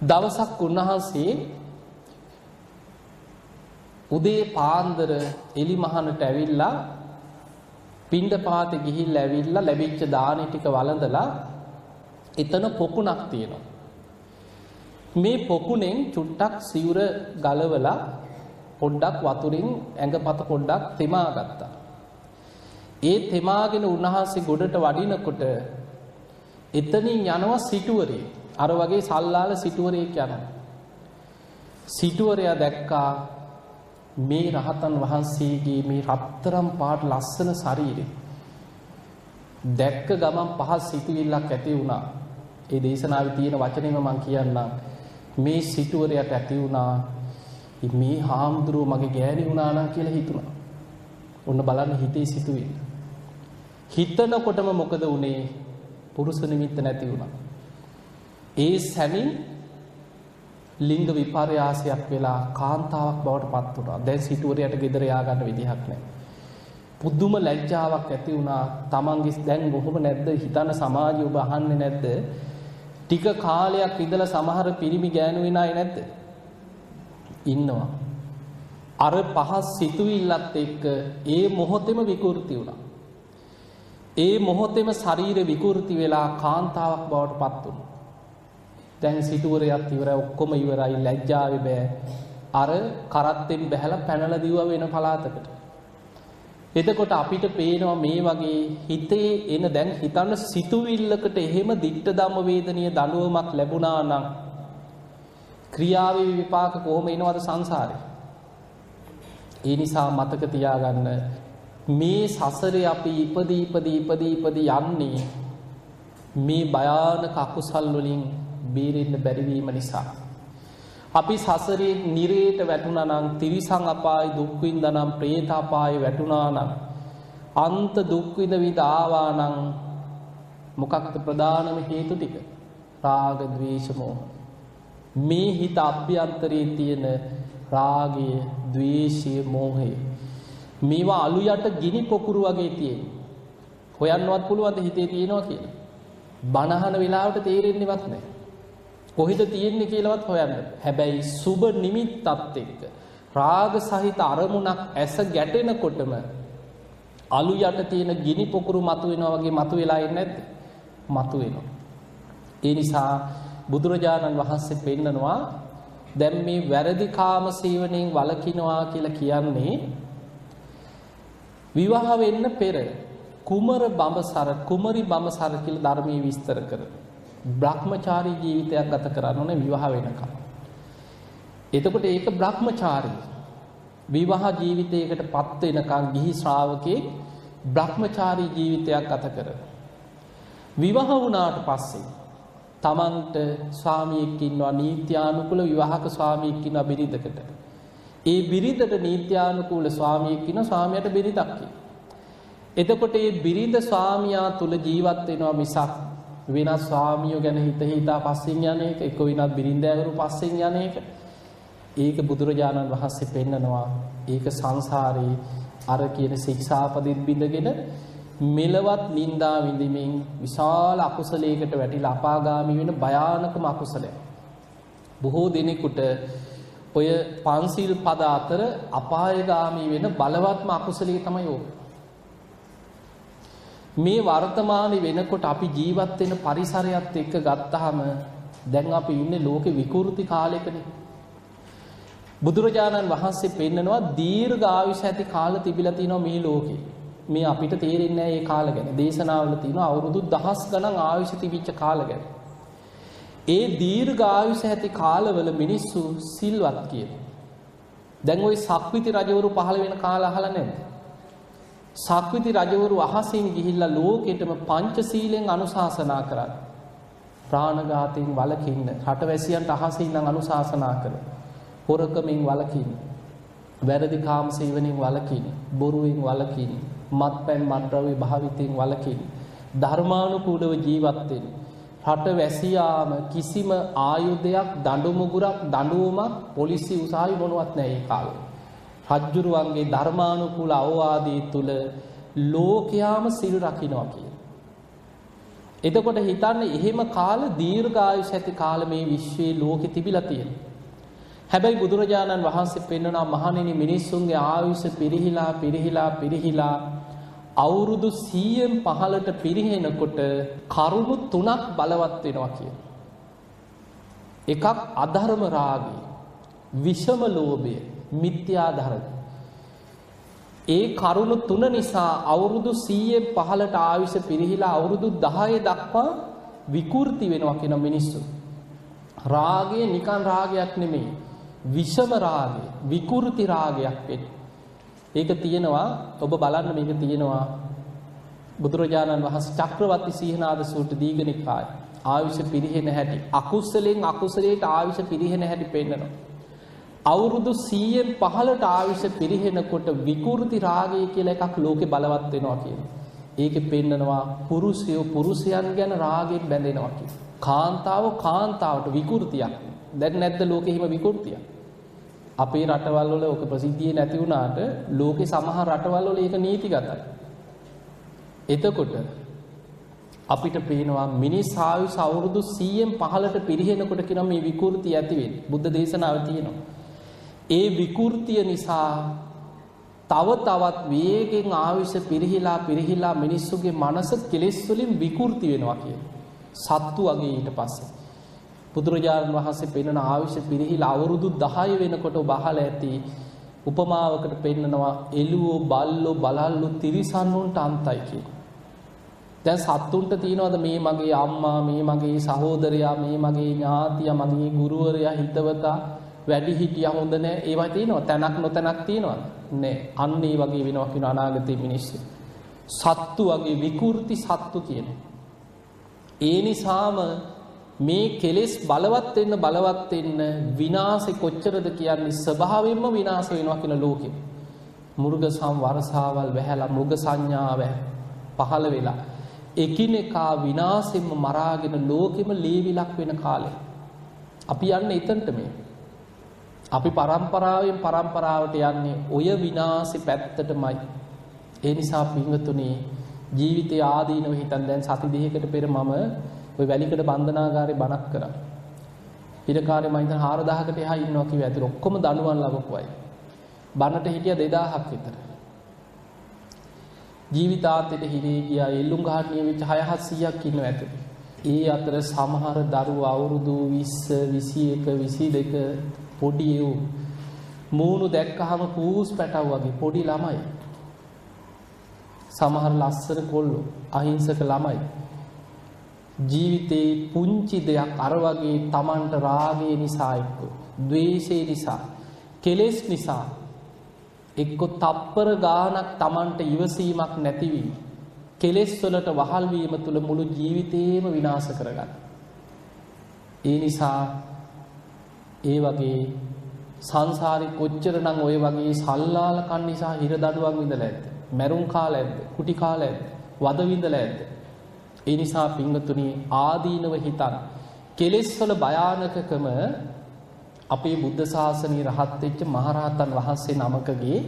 දවසක් උන්වහන්සේ උදේ පාන්දර එලි මහනට ඇවිල්ලා පින්ඩ පාත ගිහිල් ඇවිල්ලා ලැබිච්ච දානෙ ටික වළඳලා එතන පොකුණක් තියෙනවා. මේ පොකුණෙන් චුට්ටක් සිවුර ගලවලා පොඩ්ඩක් වතුරින් ඇඟපත පොඩ්ඩක් තෙමා ගත්තා. ඒ තෙමාගෙන උන්වහන්සේ ගොඩට වඩිනකොට එතනින් යනවා සිටුවරේ. අර වගේ සල්ලාල සිටුවරයෙක් යනවා. සිටුවරයා දැක්කා මේ රහතන් වහන්සේගේ මේ රත්තරම් පාට ලස්සන ශරීරය. දැක්ක ගමන් පහස් සිතුවිල්ලක් ඇති වුණා. ඒ දේශනාවේ තියෙන වචනේම මම කියන්නම්. මේ සිටුවරයට ඇති වුණා මේ හාමුදුරුව මගේ ගෑණි වුණා නම් කියලා හිතුණා. ඔන්න බලන්න හිතේ සිතුවිල්ල. හිතනකොටම මොකද වුනේ? පුරුෂ නිමිත්ත නැති වුණා. ඒ සැනින් ලිංග විපර්යාසයක් වෙලා කාන්තාවක් බවට පත් වුණා. දැන් සිටුවරයට ගෙදර ය아가න්න විදිහක් නැහැ. පුදුම ලැජ්ජාවක් ඇති වුණා. තමන්ගේ දැන් කොහොම නැද්ද හිතන සමාජය ඔබ අහන්නේ නැද්ද? ටික කාලයක් ඉඳලා සමහර පිරිමි ගෑනු වෙන අය නැද්ද? ඉන්නවා. අර පහස් සිතුවිල්ලත් එක්ක ඒ මොහොතෙම විකෘති වුණා. ඒ මොහොතෙම ශරීර විකෘති වෙලා කාන්තාවක් බවට පත් වුණා. දැන් සිටුවරයත් ඉවරයි ඔක්කොම ඉවරයි ලැජ්ජාවේ බෑ. අර කරත්තෙන් බැහැලා පැනලා දිව්වා වෙන පළාතකට. එතකොට අපිට පේනවා මේ වගේ හිතේ එන දැන් හිතන්න සිතුවිල්ලකට එහෙම දිට්ඨ ධම්ම වේදනීය දඬුවමක් ලැබුණා නම් ක්‍රියාවේ විපාක කොහොම එනවද සංසාරේ? ඒ නිසා මතක තියාගන්න මේ සසරේ අපි ඉපදී ඉපදී ඉපදී ඉපදී යන්නේ මේ භයානක අකුසල් වලින් බේරෙන්න බැරිවීම නිසා. අපි සසරේ නිරේට වැටුණනං තිරිසං අපායි දුක්වින්දනම් ප්‍රේතාපායි වැටුණානං. අන්ත දුක්විද විදාවානං මොකක්ද ප්‍රධානම හේතු ටික රාගදවේශමෝ. මේ හිත අභ්‍යන්තරයේ තියෙන රාගය දවේශය මෝහය. මේවා අලු යට ගිනි පොකුරු වගේ තියෙන්. හොයන්නවත් පුළුවන්ද හිතේ තියෙනවා කියලා. බණහන වෙලාවට තේරෙන්නේවත් නෑ. කොහෙද තියෙන්නේ කියලාවත් හොයන්න. හැබැයි සුබ නිමිත්තත් එක්ක රාග සහිත අරමුණක් ඇස ගැටෙනකොටම අලු යට තියෙන ගිනි පොකුරු මතුවෙනවා වගේ මතුවෙලා ඉන්නේ නැද්ද? මතුවෙනවා. ඒ නිසා බුදුරජාණන් වහන්සේ පෙන්නනවා දැන් මේ වැරදි කාම සීවණයෙන් වළකිනවා කියලා කියන්නේ විවාහ වෙන්න පෙර කුමර බඹසර කුමරි බඹසර කියලා ධර්මයේ විස්තර කරනවා. බ්‍රහ්මචාරී ජීවිතයක් ගත කරන්න ඕනේ විවාහ වෙනකම්. එතකොට ඒක බ්‍රහ්මචාරී. විවාහ ජීවිතයකට පත් වෙනකන් ගිහි ශ්‍රාවකේ බ්‍රහ්මචාරී ජීවිතයක් ගත කරන. විවාහ වුණාට පස්සේ තමන්ට ස්වාමියෙක් ඉන්නවා නීත්‍යානුකූල විවාහක ස්වාමියෙක් ඉන්නවා බිරිඳකට. ඒ බිරිඳට නීත්‍යානුකූල ස්වාමියෙක් ඉන්නවා ස්වාමියාට බිරිඳක් එතකොට මේ බිරිඳ ස්වාමියා තුල ජීවත් වෙනවා මිසක් වෙනස් ස්වාමියෝ ගැන හිත හිතා පස්සෙන් යන එක එක වෙනත් බිරින්දෑවරු පස්සෙන් යන එක ඒක බුදුරජාණන් වහන්සේ පෙන්නනවා ඒක සංසාරේ අර කියන ශික්ෂාපදිත් බිඳගෙන මෙලවත් නින්දා විඳිමින් විශාල අකුසලයකට වැටිලා අපාගාමී වෙන භයානකම අකුසලයක්. බොහෝ දෙනෙකුට ඔය පන්සිල් පද අතර අපායගාමී වෙන බලවත්ම අකුසලයේ තමයි ඕක. මේ වර්තමානයේ වෙනකොට අපි ජීවත් වෙන පරිසරයත් එක්ක ගත්තාම දැන් අපි ඉන්නේ ලෝකේ විකෘති කාලයකනේ. බුදුරජාණන් වහන්සේ පෙන්නනවා දීර්ඝ ආයුෂ ඇති කාල තිබිලා තියෙනවා මේ ලෝකේ. මේ අපිට තේරෙන්නේ නැහැ මේ කාල ගැන. දේශනාවල තියෙනවා අවුරුදු දහස් ගණන් ආයුෂ තිබිච්ච කාල ගැන. ඒ දීර්ඝ ආයුෂ ඇති කාලවල මිනිස්සු සිල්වත් කියන. දැන් ওই සක්විති රජවරු පහළ වෙන කාල අහලා නැද්ද? සක්විති රජවරු අහසින් ගිහිල්ලා ලෝකෙටම පංචශීලෙන් අනුශාසනා කරා. ප්‍රාණඝාතයෙන් වළකින්න රටවැසියන්ට අහසින් නම් අනුශාසනා කළා. හොරකමින් වලකින් වැරදි කාම සේවනයෙන් වලකින් බොරුවෙන් වලකින් මත්පැන් මත්ද්‍රව්‍ය භාවිතයෙන් වලකින් ධර්මානුකූලව ජීවත් වෙන්න රට වැසියාම කිසිම ආයුධයක් දඬු මුගුරක් දඬුවමක් පොලිසිය උසාවි මොනවත් නැහැ ඒ කාලේ. රජ්ජුරුවන්ගේ ධර්මානුකූල අවවාදී තුල ලෝකයාම සිල් රකින්නවා කියන. එතකොට හිතන්න එහෙම කාල දීර්ඝායුෂ ඇති කාල මේ විශ්වයේ ලෝකෙ තිබිලා තියෙනවා. හැබැයි බුදුරජාණන් වහන්සේ පෙන්වනවා මහණෙනි මිනිස්සුන්ගේ ආයුෂ පිරිහිලා පිරිහිලා පිරිහිලා අවුරුදු 100න් පහලට පිරිහෙනකොට කරුණු තුනක් බලවත් වෙනවා කියන. එකක් අධර්ම රාගය, විෂම ලෝභය, මිත්‍යා ධර්ම. ඒ කරුණු තුන නිසා අවුරුදු 100න් පහලට ආයුෂ පිරිහිලා අවුරුදු 10 දක්වා විකෘති වෙනවා කියන මිනිස්සු. රාගය නිකන් රාගයක් නෙමෙයි. විෂම රාගය විකෘති රාගයක් වෙන. ඒක තියෙනවා ඔබ බලන්න මේක තියෙනවා බුදුරජාණන් වහන්සේ චක්‍රවර්ති සීහනාද සූත්‍ර දීඝනිකාය ආයුෂ පිරිහෙන හැටි අකුසලෙන් අකුසලයට ආයුෂ පිරිහෙන හැටි පෙන්නනවා. අවුරුදු 100න් 15ට ආයුෂ පිරිහෙනකොට විකෘති රාගය කියලා එකක් ලෝකේ බලවත් වෙනවා කියන්නේ. ඒකේ පෙන්නනවා පුරුෂයෝ පුරුෂයන් ගැන රාගයෙන් බැඳෙනවා කියන. කාන්තාව කාන්තාවට විකෘතියක්. දැන් නැද්ද ලෝකෙ හිම විකෘතිය? අපේ රටවල් වල ඔක ප්‍රසිද්ධියේ නැති වුණාට ලෝකේ සමහර රටවල් වල ඒක නීතිගතයි. එතකොට අපිට පේනවා මිනිස් ආයුෂ අවුරුදු 100න් 15ට පිරිහෙනකොට කියන මේ විකෘතිය ඇති වෙන්නේ. බුද්ධ දේශනාවේ තියෙනවා. ඒ විකෘතිය නිසා තව තවත් වේගෙන් ආයුෂ පිරිහිලා පිරිහිලා මිනිස්සුගේ මනස කෙලෙස් වලින් විකෘති වෙනවා කියන. සත්තු වගේ ඊට පස්සේ බුදුරජාණන් වහන්සේ පෙන්වන ආවිෂ පිරිහිලා අවුරුදු 10 වෙනකොට ඔබ අහලා ඇති උපමාවකට පෙන්නනවා එළුවෝ බල්ලෝ බලල්ලෝ තිරිසන්නුන්ට අන්තයි කියන. දැන් සත්තුන්ට තියනවාද මේ මගේ අම්මා මේ මගේ සහෝදරයා මේ මගේ ඥාතියා මගේ ගුරුවරයා හිතවතා වැඩි හිටියා හොඳ නෑ ඒවා තියෙනවා තැනක් නොතැනක් තියෙනවද නෑ අන්න ඒ වගේ වෙනවා කියන අනාගතයේ මිනිස්සු සත්තු වගේ විකෘති සත්තු කියනවා ඒ නිසාම මේ කෙලෙස් බලවත් වෙන්න බලවත් වෙන්න විනාශේ කොච්චරද කියන්නේ ස්වභාවයෙන්ම විනාශ වෙනවා කියන ලෝකෙ. මුර්ග සංවර්ෂාවල් වැහැලා මෘග සංඥාව පහළ වෙලා එකිනෙකා විනාශෙන්ම මරාගෙන ලෝකෙම ලේවිලක් වෙන කාලේ. අපි යන්නේ එතනට මේ. අපි පරම්පරාවෙන් පරම්පරාවට යන්නේ ඔය විනාශෙ පැත්තටමයි. ඒ නිසා පින්වතුනි ජීවිතයේ ආදීනව හිතන් දැන් සති දෙකකට පෙර මම ওই වැලිකඩ බන්ධනාගාරේ බණක් කරා. ඉරකාරේ මම හිතන 4000කට එහා ඉන්නවා කිව්ව ඇතුළේ ඔක්කොම දනුවන් ලබපු අය. බණට හිටිය 2000ක් විතර. ජීවිතාන්තයට හිරේ ගියා එල්ලුම් ගහන්නේ වෙච්ච 600ක් ඉන්නවා ඇතුළේ. ඒ අතර සමහර දරුවෝ අවුරුදු 20, 21, 22 පොඩි ඒව් මූණු දැක්කහම පූස් පැටව වගේ පොඩි ළමයි. සමහර ලස්සන කොල්ලෝ අහිංසක ළමයි. ජීවිතේ පුංචි දෙයක් අර වගේ Tamanට රාගය නිසා එක්ක, ද්වේෂය නිසා, කෙලෙස් නිසා එක්ක තප්පර ගානක් Tamanට ඉවසීමක් නැතිවීම කෙලෙස් වලට වහල් වීම තුල මුළු ජීවිතේම විනාශ කරගන්න. ඒ නිසා ඒ වගේ සංසාරේ කොච්චරනම් ඔය වගේ සල්ලාල කන් නිසා හිර දඩුවම් විඳලා ඇද්ද? මැරුම් කාලා ඇද්ද? කුටි කාලා ඇද්ද? වද විඳලා ඇද්ද? ඒ නිසා පින්වතුනි ආදීනව හිතන කෙලෙස් වල භයානකකම අපේ බුද්ධ ශාසනයේ රහත් වෙච්ච මහරහතන් වහන්සේ නමකගේ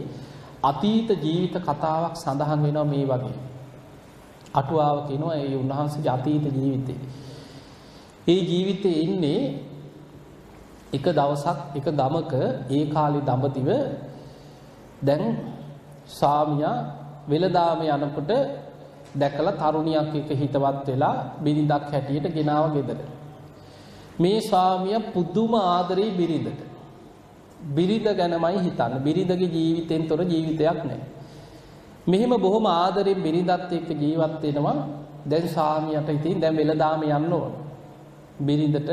අතීත ජීවිත කතාවක් සඳහන් වෙනවා මේ වගේ. අටුවාව කියනවා ඒ උන්වහන්සේගේ අතීත ජීවිතේ. ඒ ජීවිතේ ඉන්නේ එක දවසක් එක ගමක ඒ කාලේ දඹදිව දැන් ස්වාමියා වෙලදාම යනකොට දැකලා තරුණියක් එක්ක හිතවත් වෙලා බිරිඳක් හැටියට ගෙනාව ගෙදර. මේ ස්වාමියා පුදුම ආදරේ බිරිඳට. බිරිඳ ගැනමයි හිතන්න. බිරිඳගේ ජීවිතෙන් තොර ජීවිතයක් නැහැ. මෙහෙම බොහොම ආදරෙන් බිරිඳත් එක්ක ජීවත් වෙනවා. දැන් ස්වාමියාට ඉතින් දැන් වෙලදාම යන්න ඕන. බිරිඳට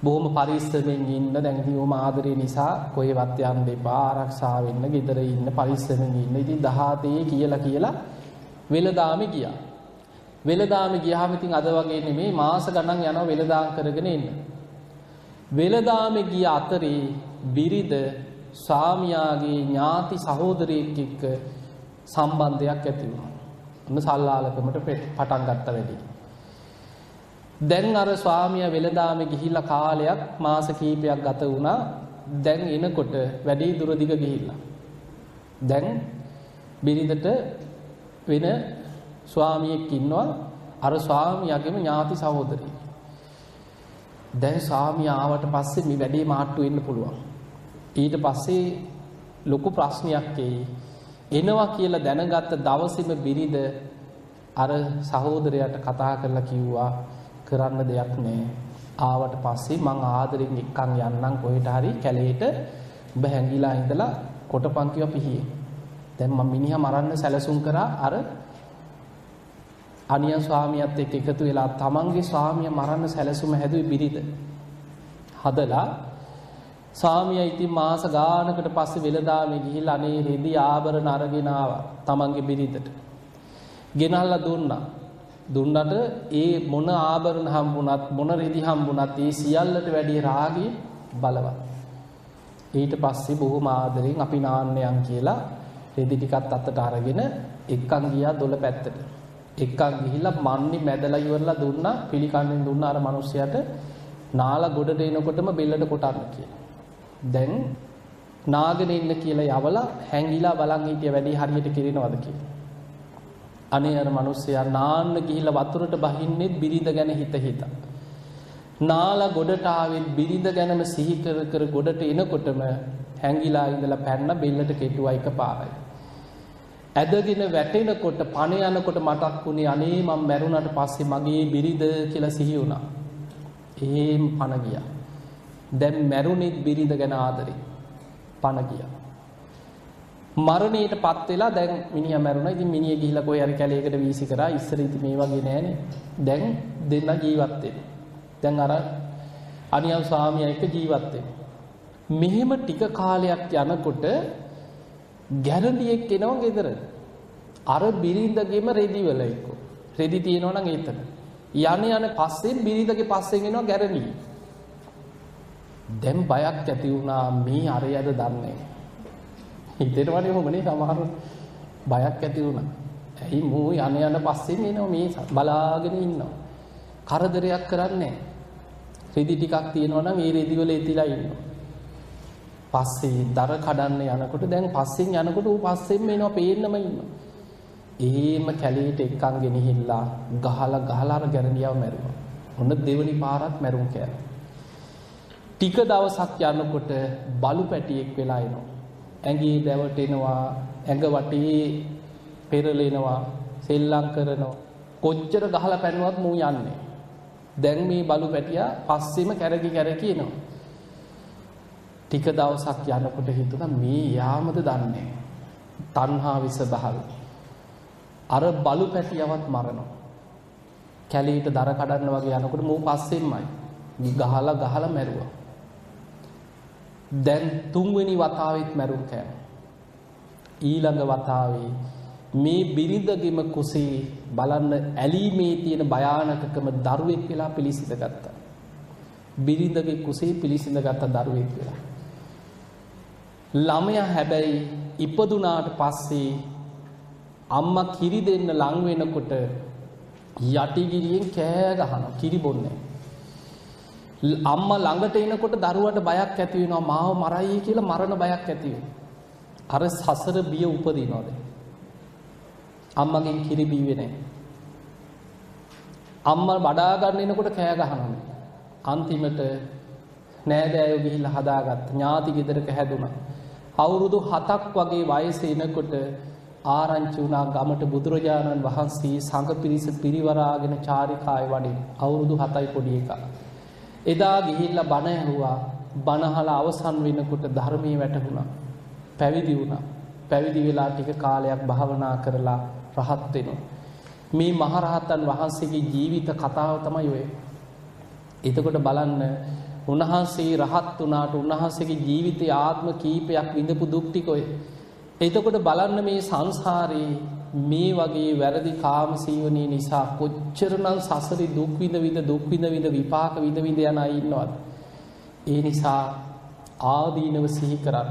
බොහොම පරිස්සමෙන් ඉන්න දැන් ඉතින් ඕම ආදරේ නිසා කොහෙවත් යන්න එපා ආරක්ෂා වෙන්න ගෙදර ඉන්න පරිස්සමෙන් ඉන්න. ඉතින් 17 කියලා කියලා වෙලදාම ගියා. වෙලදාම ගියාම ඉතින් අද වගේ නෙමෙයි මාස ගණන් යනවා වෙලදාම් කරගෙන එන්න. වෙලදාම ගිය අතරේ බිරිඳ ස්වාමියාගේ ඥාති සහෝදරයෙක් එක්ක සම්බන්ධයක් ඇති වුණා. ඔන්න සල්ලාලකමට පටන් ගත්ත වැඩි. දැන් අර ස්වාමියා වෙලදාම ගිහිල්ලා කාලයක් මාස කිහිපයක් ගත වුණා. දැන් එනකොට වැඩි දුර දිග ගිහිල්ලා. දැන් බිරිඳට වෙන ස්වාමියෙක් ඉන්නවා අර ස්වාමියාගේම ඥාති සහෝදරයෙක්. දැන් ස්වාමියා ආවට පස්සේ මේ වැඩේ මාට්ටු වෙන්න පුළුවන්. ඊට පස්සේ ලොකු ප්‍රශ්නයක් එයි. එනවා කියලා දැනගත්ත දවසේම බිරිඳ අර සහෝදරයාට කතා කරලා කිව්වා කරන්න දෙයක් නෑ. ආවට පස්සේ මං ආදරෙන් එක්කන් යන්නම් කොහෙට හරි කැලේට ඔබ හැංගිලා ඉඳලා කොටපන් කිව්වා පිහියේ. දැන් මම මිනිහා මරන්න සැලසුම් කරා අර අනියන් ස්වාමියාත් එක්ක එකතු වෙලා තමන්ගේ ස්වාමියා මරන්න සැලසුම හැදුවේ බිරිඳ. හදලා ස්වාමියා ඉතින් මාස ගානකට පස්සේ වෙලදාමේ ගිහිල්ලා අනේ රෙදි ආභරණ අරගෙන ආවා තමන්ගේ බිරිඳට. ගෙනල්ලා දුන්නා. දුන්නට ඒ මොන ආභරණ හම්බුණත් මොන රෙදි හම්බුණත් ඒ සියල්ලට වැඩිය රාගී බලවත්. ඊට පස්සේ බොහොම ආදරෙන් අපි නාන්නයන් කියලා රෙදි ටිකත් අතට අරගෙන එක්කන් ගියා දොළ පැත්තට. එක්කන් ගිහිල්ලා මන්නේ මැදලා ඉවරලා දුන්නා පිළිකන්නෙන් දුන්නා අර මිනිස්සයාට නාලා ගොඩට එනකොටම බෙල්ලට කොටන්න කියලා. දැන් නාගෙන ඉන්න කියලා යවලා හැංගිලා බලන් හිටිය වැඩි හරියට කිරිනවද කියලා. අනේ අර මිනිස්සයා නාන්න ගිහිල්ලා වතුරට බහින්නේ බිරිඳ ගැන හිත හිත. නාලා ගොඩට ආවෙත් බිරිඳ ගැනම සිහි කර කර ගොඩට එනකොටම හැංගිලා ඉඳලා පැන්න බෙල්ලට කෙටුවා එකපාරයි. ඇදගෙන වැටෙනකොට පණ යනකොට මතක් වුණේ අනේ මම මැරුණාට පස්සේ මගේ බිරිඳ කියලා සිහි වුණා. එහෙම පණ ගියා. දැන් මැරුණෙත් බිරිඳ ගැන ආදරේ. පණ ගියා. මරණයට පත් වෙලා දැන් මිනිහා මැරුණා. ඉතින් මිනිහ ගිහිල්ලා කොහේ හරි කැලේකට වීසි කරා. ඉස්සර ඉතින් මේ වගේ නෑනේ. දැන් දෙන්න ජීවත් වෙන්නේ. දැන් අර අනියම් ස්වාමියා එක්ක ජීවත් වෙන්නේ. මෙහෙම ටික කාලයක් යනකොට ගැරඩියෙක් එනවා ගෙදර. අර බිරිඳගෙම රෙදි වල එක්ක. රෙදි තියෙනවා නම් එතන. යන යන පස්සෙන් බිරිඳගේ පස්සෙන් එනවා ගැරණිය. දැන් බයක් ඇති වුණා මේ අරයද දන්නේ. හිතේට වඩා මොමනේ සමහරුන් බයක් ඇති වුණා. ඇයි මෝ යන යන පස්සෙන් එනවා මේ බලාගෙන ඉන්නවා. කරදරයක් කරන්නේ රෙදි ටිකක් තියෙනවා නම් ඒ රෙදි වල එතිලා ඉන්නවා. පස්සේ දර කඩන්න යනකොට දැන් පස්සෙන් යනකොට ඌ පස්සෙන්ම එනවා පේන්නම ඉන්නවා. එහෙම කැලේට එක්කන් ගෙනහිල්ලා ගහලා ගහලා අර ගැරණියව මැරුවා. ඔන්න දෙවනි පාරත් මැරුම් කෑවා. ටික දවසක් යනකොට බලු පැටියෙක් වෙලා එනවා. ඇඟේ දැවටෙනවා, ඇඟ වටේ පෙරලෙනවා, සෙල්ලම් කරනවා. කොච්චර ගහලා පැනුවත් මූ යන්නේ. දැන් මේ බලු පැටියා පස්සෙම කැරකි කැරකි එනවා. ටික දවසක් යනකොට හිතුණා මේ යාමද දන්නේ. තණ්හා විස බහල්. අර බලු පැටියවත් මරනවා. කැලීට දර කඩන්න වගේ යනකොට මූ පස්සෙන්මයි. ගහලා ගහලා මැරුවා. දැන් තුන්වෙනි වතාවෙත් මැරුම් කෑවා. ඊළඟ වතාවේ මේ බිරිඳගෙම කුසේ බලන්න ඇලීමේ තියෙන භයානකකම දරුවෙක් වෙලා පිළිසිඳ ගත්තා. බිරිඳගේ කුසේ පිළිසිඳ ගත්ත දරුවෙක් වෙලා. ළමයා හැබැයි ඉපදුනාට පස්සේ අම්මා කිරි දෙන්න ලං වෙනකොට යටිගිරියෙන් කෑ ගහනවා කිරි බොන්නේ. අම්මා ළඟට එනකොට දරුවට බයක් ඇති වෙනවා මාව මරයි කියලා මරණ බයක් ඇති වෙනවා. අර සසර බිය උපදිනවද? අම්මගෙන් කිරි බීවේ නැහැ. අම්මා බඩා ගන්න එනකොට කෑ ගහනවා. අන්තිමට නෑදෑයෝ ගිහිල්ලා හදාගත්ත ඥාති ගෙදරක හැදුනා. අවුරුදු 7ක් වගේ වයසේ එනකොට ආරංචි වුණා ගමට බුදුරජාණන් වහන්සේ සංඝ පිරිස පිරිවරාගෙන චාරිකාවේ වඩින් අවුරුදු 7යි පොඩි එකා. එදා ගිහිල්ලා බණ ඇහුවා බණහලා අවසන් වෙනකොට ධර්මයේ වැටහුණා. පැවිදි වුණා. පැවිදි වෙලා ටික කාලයක් භාවනා කරලා රහත් වෙනවා. මේ මහරහතන් වහන්සේගේ ජීවිත කතාව තමයි ඔය. එතකොට බලන්න උන්වහන්සේ රහත් වුණාට උන්වහන්සේගේ ජීවිතයේ ආත්ම කීපයක් විඳපු දුක් ටික ඔය. එතකොට බලන්න මේ සංසාරේ මේ වගේ වැරදි කාම සීවනී නිසා කොච්චරනම් සසරි දුක් විඳ විඳ දුක් විඳ විඳ විපාක විඳ විඳ යන අය ඉන්නවද? ඒ නිසා ආදීනව සිහි කරන්න.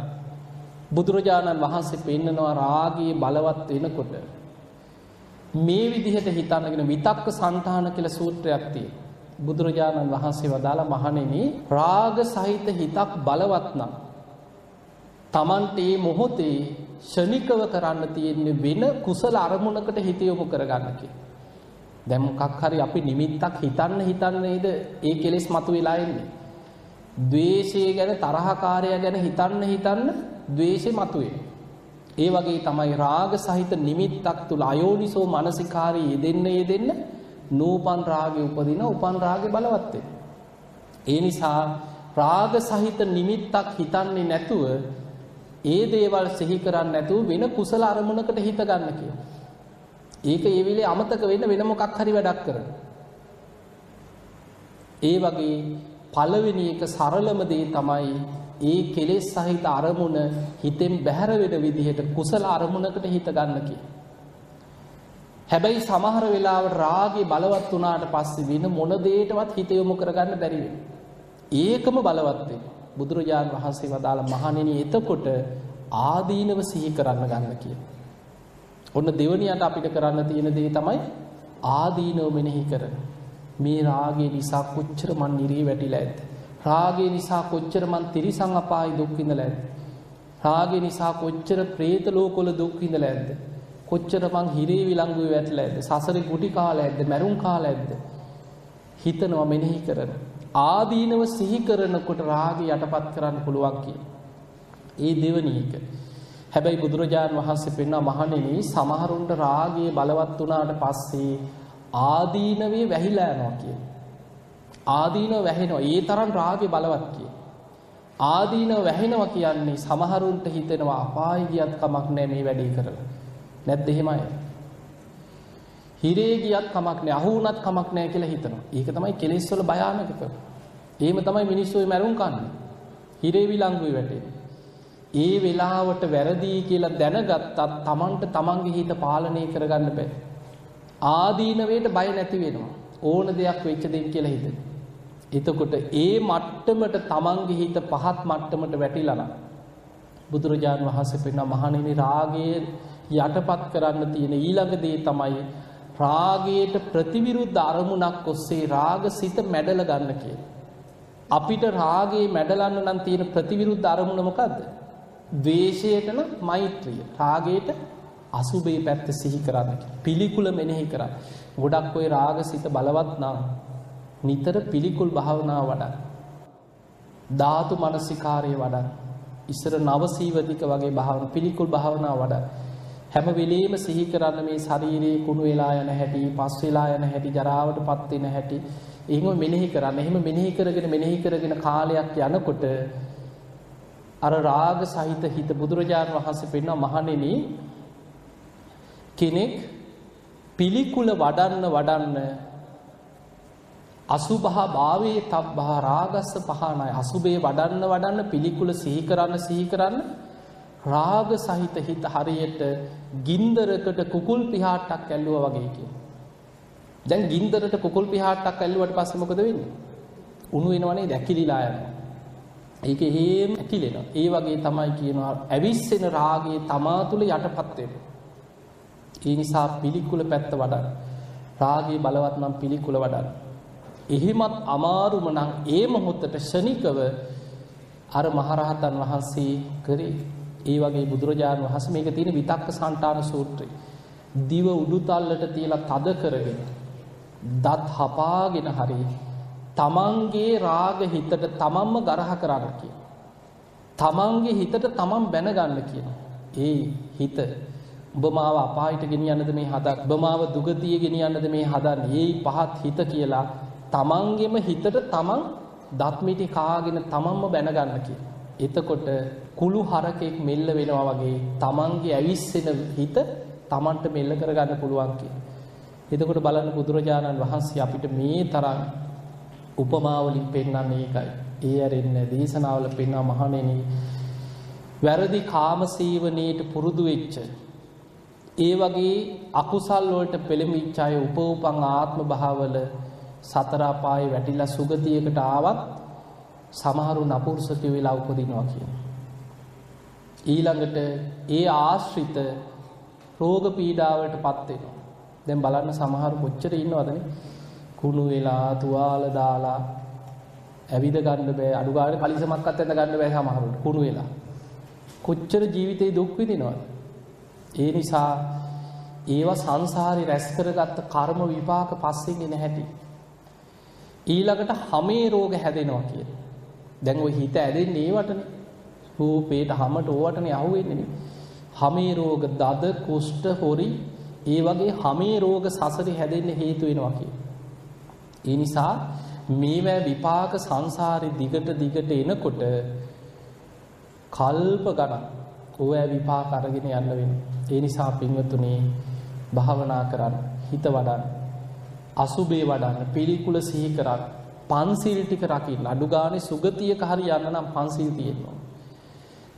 බුදුරජාණන් වහන්සේ පෙන්නනවා රාගයේ බලවත් වෙනකොට මේ විදිහට හිතනගෙන විතක්ක සංතාන කියලා සූත්‍රයක් තියෙනවා. බුදුරජාණන් වහන්සේ වදාලා මහණෙනි රාග සහිත හිතක් බලවත් නම් Tamante මේ මොහොතේ ෂණිකව කරන්න තියෙන්නේ වෙන කුසල අරමුණකට හිත යොමු කරගන්න කියලා. දැන් මොකක් හරි අපි නිමිත්තක් හිතන්න හිතන්න නේද ඒ කෙලෙස් මතුවලා එන්නේ. ද්වේෂය ගැන තරහකාරය ගැන හිතන්න හිතන්න ද්වේෂය මතුවේ. ඒ වගේ තමයි රාග සහිත නිමිත්තක් තුල අයෝනිසෝ මානසිකාරී යෙදෙන්න යෙදෙන්න නූපන් රාගේ උපදින උපන් රාගේ බලවත් ඒ නිසා රාග සහිත නිමිත්තක් හිතන්නේ නැතුව ඒ දේවල් සිහි කරන්නේ නැතුව වෙන කුසල අරමුණකට හිත ගන්න කියලා. ඒක ඒ වෙලේ අමතක වෙන්න වෙන මොකක් හරි වැඩක් කරන. ඒ වගේ පළවෙනි එක සරලම දේ තමයි ඒ කෙලෙස් සහිත අරමුණ හිතෙන් බැහැර වෙන විදිහට කුසල අරමුණකට හිත ගන්න කියලා. හැබැයි සමහර වෙලාවට රාගේ බලවත් වුණාට පස්සේ වෙන මොන දෙයකටවත් හිත යොමු කරගන්න බැරි ඒකම බලවත් වෙනවා. බුදුරජාණන් වහන්සේ වදාළ මහණෙනි එතකොට ආදීනව සිහි කරන්න ගන්න කියලා. ඔන්න දෙවනියට අපිට කරන්න තියෙන දේ තමයි ආදීනව මෙනෙහි කරන. මේ රාගේ නිසා කොච්චර මන් නිරී වැටිලා ඇද්ද? රාගේ නිසා කොච්චර මන් තිරිසන් අපායි දුක් විඳලා ඇද්ද? රාගේ නිසා කොච්චර പ്രേත ලෝකවල දුක් විඳලා ඇද්ද? කොච්චර මං හිරේ විලංගුවේ වැටලා ඇද්ද? සසරේ ගුටි කාලා ඇද්ද? මැරුම් කාලා ඇද්ද? හිතනවා මෙනෙහි කරන. ආදීනව සිහි කරනකොට රාගය යටපත් කරන්න පුළුවන් කියලා. ඒ දෙවනි එක. හැබැයි බුදුරජාණන් වහන්සේ පෙන්වන මහණෙනි සමහරුන්ට රාගය බලවත් වුණාට පස්සේ ආදීනවේ වැහිලා යනවා කියන. ආදීනව වැහෙනවා. ඒ තරම් රාගය බලවත් කියන. ආදීනව වැහෙනවා කියන්නේ සමහරුන්ට හිතෙනවා අපාය ගියත් කමක් නැහැ මේ වැඩේ කරලා. නැද්ද එහෙමයි? හිරේ ගියත් කමක් නැහැ අහු වුණත් කමක් නැහැ කියලා හිතනවා. ඒක තමයි කෙලෙස් වල භයානකකම. එහෙම තමයි මිනිස්සු මැරුම් කන්නේ. හිරේ විලංගුවේ වැටෙන්නේ. ඒ වෙලාවට වැරදි කියලා දැනගත්තත් Tamanට Tamanගේ හිත පාලනය කරගන්න බෑ. ආදීනවයට බය නැති වෙනවා. ඕන දෙයක් වෙච්ච දෙයක් කියලා හිතන. එතකොට ඒ මට්ටමට තමන්ගේ හිත පහත් මට්ටමට වැටිලා නම් බුදුරජාණන් වහන්සේ පෙන්න මහණෙනි රාගයේ යටපත් කරන්න තියෙන ඊළඟ දේ තමයි රාගයට ප්‍රතිවිරුද්ධ අරමුණක් ඔස්සේ රාග සිත මැඩල ගන්න කියලා. අපිට රාගේ මැඩලන්න නම් තියෙන ප්‍රතිවිරුද්ධ අරමුණ මොකද්ද? ද්වේෂයට නම් මෛත්‍රිය. රාගයට අසුබේ පැත්ත සිහි කරන්න පිළිකුල මෙනෙහි කරන්න. ගොඩක් ඔය රාග සිත බලවත් නම් නිතර පිළිකුල් භාවනාව වඩන්න. ධාතු මනසිකාරය වඩන්න. ඉස්සර නවසීවතික වගේ භාවන පිළිකුල් භාවනාව වඩන්න. හැම වෙලේම සිහි කරන්න මේ ශරීරයේ කුණු වෙලා යන හැටි, පස් වෙලා යන හැටි, ජරාවට පත් වෙන හැටි. එහෙම මෙනෙහි කරන්න. එහෙම මෙනෙහි කරගෙන මෙනෙහි කරගෙන කාලයක් යනකොට අර රාග සහිත හිත බුදුරජාණන් වහන්සේ පෙන්වන මහණෙනි කෙනෙක් පිළිකුල වඩන්න වඩන්න අසුභා භාවයේ තබ්බා රාගස්ස පහනයි අසුභේ වඩන්න වඩන්න පිළිකුල සිහි කරන්න සිහි කරන්න රාග සහිත හිත හරියට ගින්දරකට කුකුල් පිහාට්ටක් ඇල්ලුවා වගේ කියන. දැන් ගින්දරට කුකුල් පිහාට්ටක් ඇල්ලුවට පස්සේ මොකද වෙන්නේ? උණු වෙනවනේ දැකිලිලා යනවා. ඒක හේම ඇකිලෙනවා. ඒ වගේ තමයි කියනවා ඇවිස්සෙන රාගයේ තමා තුළ යටපත් වෙනවා. ඒ නිසා පිළිකුල පැත්ත වඩන්න. රාගයේ බලවත් නම් පිළිකුල වඩන්න. එහෙමත් අමාරුම නම් ඒ මොහොතට ෂණිකව අර මහරහතන් වහන්සේ කරේ ඒ වගේ බුදුරජාණන් වහන්සේ මේක තියෙන විතක්ක සන්තාන සූත්‍රය. දිව උඩුතල්ලට තියලා තද කරගෙන දත් හපාගෙන හරි තමන්ගේ රාග හිතට තමන්ම ගරහ කරන්න කියන. තමන්ගේ හිතට තමන් බැනගන්න කියන. ඒ හිත ඔබ මාව අපායට ගෙනියන්නද මේ හදක් ඔබ මාව දුගතිය ගෙනියන්නද මේ හදන්නේ. ඒ පහත් හිත කියලා තමන්ගෙම හිතට තමන් දත් මිටි කාගෙන තමන්ම බැනගන්න කියන. එතකොට කුළු හරකෙක් මෙල්ල වෙනවා වගේ තමන්ගේ ඇවිස්සෙන හිත තමන්ට මෙල්ල කරගන්න පුළුවන් කියලා. එතකොට බලන්න බුදුරජාණන් වහන්සේ අපිට මේ තරම් උපමාවලින් පෙන්වන්නේ ඒකයි. ඒ ඇරෙන්න දේශනාවල පෙන්වන මහණෙනි වැරදි කාමසීවණේට පුරුදු වෙච්ච ඒ වගේ අකුසල් වලට පෙළඹිච්ච අය උපෝපං ආත්ම භාවවල සතර අපායේ වැටිලා සුගතියකට ආවත් සමහරු නපුරුෂකයෝ වෙලා උපදිනවා කියනවා. ඊළඟට ඒ ආශ්‍රිත රෝග පීඩාවට පත් වෙනවා. දැන් බලන්න සමහර කොච්චර ඉන්නවදනේ කුණු වෙලා තුවාල දාලා ඇවිද ගන්න බෑ අඩු ගානේ කලිසමක්වත් ඇඳ ගන්න බෑ සමහරුන්ට කුණු වෙලා. කොච්චර ජීවිතේ දුක් විඳිනවද? ඒ නිසා ඒවා සංසාරේ රැස් කරගත්ත කර්ම විපාක පස්සෙන් එන හැටි. ඊළඟට හැමේ රෝග හැදෙනවා කියන. දැන් ওই හිත ඇදෙන්නේ ඒවටනේ. රූපේට හැමට ඕවටනේ අහුවෙන්නේ. හැමේ රෝග දද කුෂ්ඨ හොරි ඒ වගේ හැමේ රෝග සසරේ හැදෙන්න හේතු වෙනවා කියන. ඒ නිසා මේවැ විපාක සංසාරේ දිගට දිගට එනකොට කල්ප ගණන් ඕවැ විපාක අරගෙන යන්න වෙනවා. ඒ නිසා පින්වතුනි භාවනා කරන්න හිත වඩන්න අසුබේ වඩන්න පිළිකුල සිහි කරන්න පන්සිල් ටික රකින්න අඩු ගානේ සුගතියක හරි යන්න නම් පන්සිල් තියෙනවා.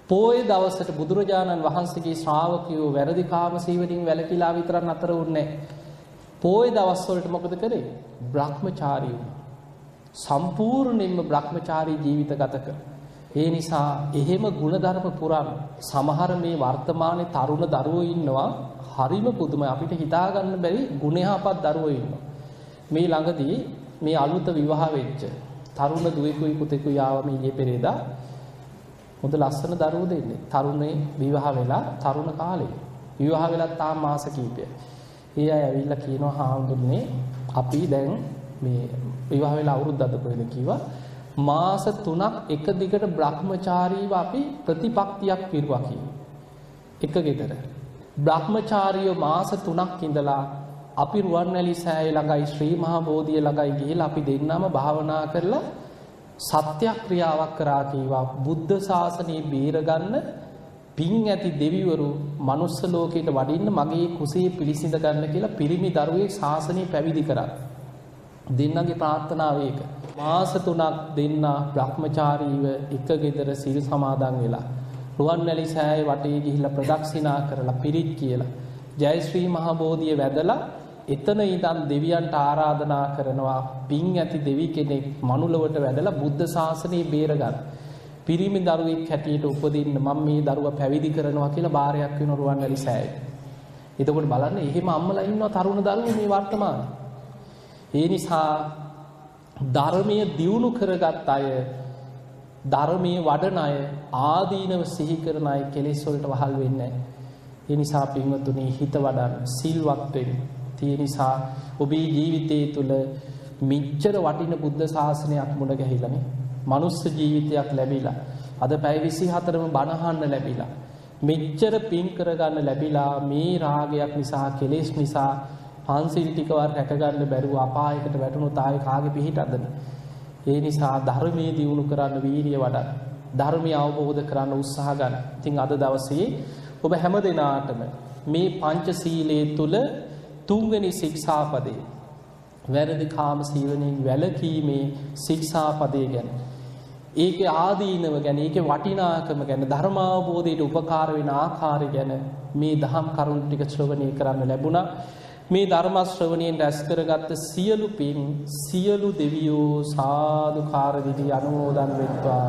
පෝය දවසට බුදුරජාණන් වහන්සේගේ ශ්‍රාවකයෝ වැරදි කාම සීවලින් වැළකීලා විතරක් නතර වුණේ පෝය දවස්වලට මොකද කරේ? බ්‍රහ්මචාරී වුණා. සම්පූර්ණයෙන්ම බ්‍රහ්මචාරී ජීවිත ගත කර. ඒ නිසා එහෙම ಗುಣධර්ම පුරාණ සමහර මේ වර්තමානයේ තරුණ දරුවෝ ඉන්නවා හරිම පුදුමයි අපිට හිතා ගන්න බැරි ගුණයහපත් දරුවෝ ඉන්නවා. මේ ළඟදී මේ අලුත විවාහ වෙච්ච තරුණ දුවෙකුයි පුතෙකුයි ආව මේ ඊයේ පෙරේදා හොඳ ලස්සන දරුවෝ දෙන්නේ. තරුණේ විවාහ වෙලා තරුණ කාලේ. විවාහ වෙලා තාම මාස කිහිපයක්. ඒ අය ඇවිල්ලා කියනවා හාමුදුරනේ අපි දැන් මේ විවාහ වෙලා අවුරුද්දක් කොහෙද කිව්වා මාස 3ක් එක දිගට Brahmachariව අපි ප්‍රතිපක්තියක් පිරුවා කියනවා. එක ගෙදර. Brahmachariyo මාස 3ක් ඉඳලා අපි රුවන්වැලි සෑය ළඟයි ශ්‍රී මහා බෝධිය ළඟයි ගිහිලා අපි දෙන්නම භාවනා කරලා සත්‍යක්‍රියාවක් කරා කීවා බුද්ධ ශාසනය බේරගන්න පින් ඇති දෙවිවරු මනුස්ස ලෝකයට වඩින්න මගේ කුසේ පිළිසිඳ ගන්න කියලා පිරිමි දරුවෙක් ශාසනය පැවිදි කරා. දෙන්නගේ ප්‍රාර්ථනාව ඒක. මාස 3ක් දෙන්න Brahmachariව එක ගෙදර සිල් සමාදන් වෙලා රුවන්වැලි සෑය වටේ ගිහිල්ලා ප්‍රදක්ෂිනා කරලා පිරිත් කියලා ජය ශ්‍රී මහා බෝධිය වැදලා එතන ඉඳන් දෙවියන්ට ආරාධනා කරනවා පින් ඇති දෙවි කෙනෙක් මනුලවට වැඩලා බුද්ධ ශාසනය බේරගන්න. පිරිමි දරුවෙක් හැටියට උපදින්න මම මේ දරුවා පැවිදි කරනවා කියලා බාරයක් වෙන රුවන්වැලි සෑයේ. එතකොට බලන්න එහෙම අම්මලා ඉන්නවා තරුණ දරුවෝ මේ වර්තමානයේ. ඒ නිසා ධර්මය දියුණු කරගත් අය ධර්මයේ වඩන අය ආදීනව සිහි කරන අය කෙලෙස් වලට වහල් වෙන්නේ නැහැ. ඒ නිසා පින්වතුනි හිත වඩන්න සිල්වත් වෙන්න. ඒ නිසා ඔබේ ජීවිතයේ තුල මිච්ඡර වටින බුද්ධ ශාසනයක් මුණ ගැහිලානේ. මනුස්ස ජීවිතයක් ලැබිලා. අද පැය 24ම බණ අහන්න ලැබිලා. මෙච්චර පින් කරගන්න ලැබිලා මේ රාගයක් නිසා කෙලෙස් නිසා පන්සිල් ටිකවත් රැකගන්න බැරුව අපායකට වැටුණොත් ආයේ කාගේ පිහිටදද? ඒ නිසා ධර්මයේ දියුණු කරන්න වීරිය වඩන්න. ධර්මය අවබෝධ කරන්න උත්සාහ ගන්න. ඉතින් අද දවසේ ඔබ හැම දිනාටම මේ පංචශීලයේ තුල තුන්වෙනි ශික්ෂාපදේ වැරදි කාම සීලයෙන් වැළකීමේ ශික්ෂාපදේ ගැන. ඒකේ ආදීනව ගැන ඒකේ වටිනාකම ගැන ධර්මාවබෝධයට උපකාර වෙන ආකාරය ගැන මේ දහම් කරුණු ටික ශ්‍රවණය කරන්න ලැබුණා. මේ ධර්ම ශ්‍රවණයෙන් රැස් කරගත්ත සියලු පින් සියලු දෙවියෝ සාදුකාර විදි අනුමෝදන් වෙත්වා.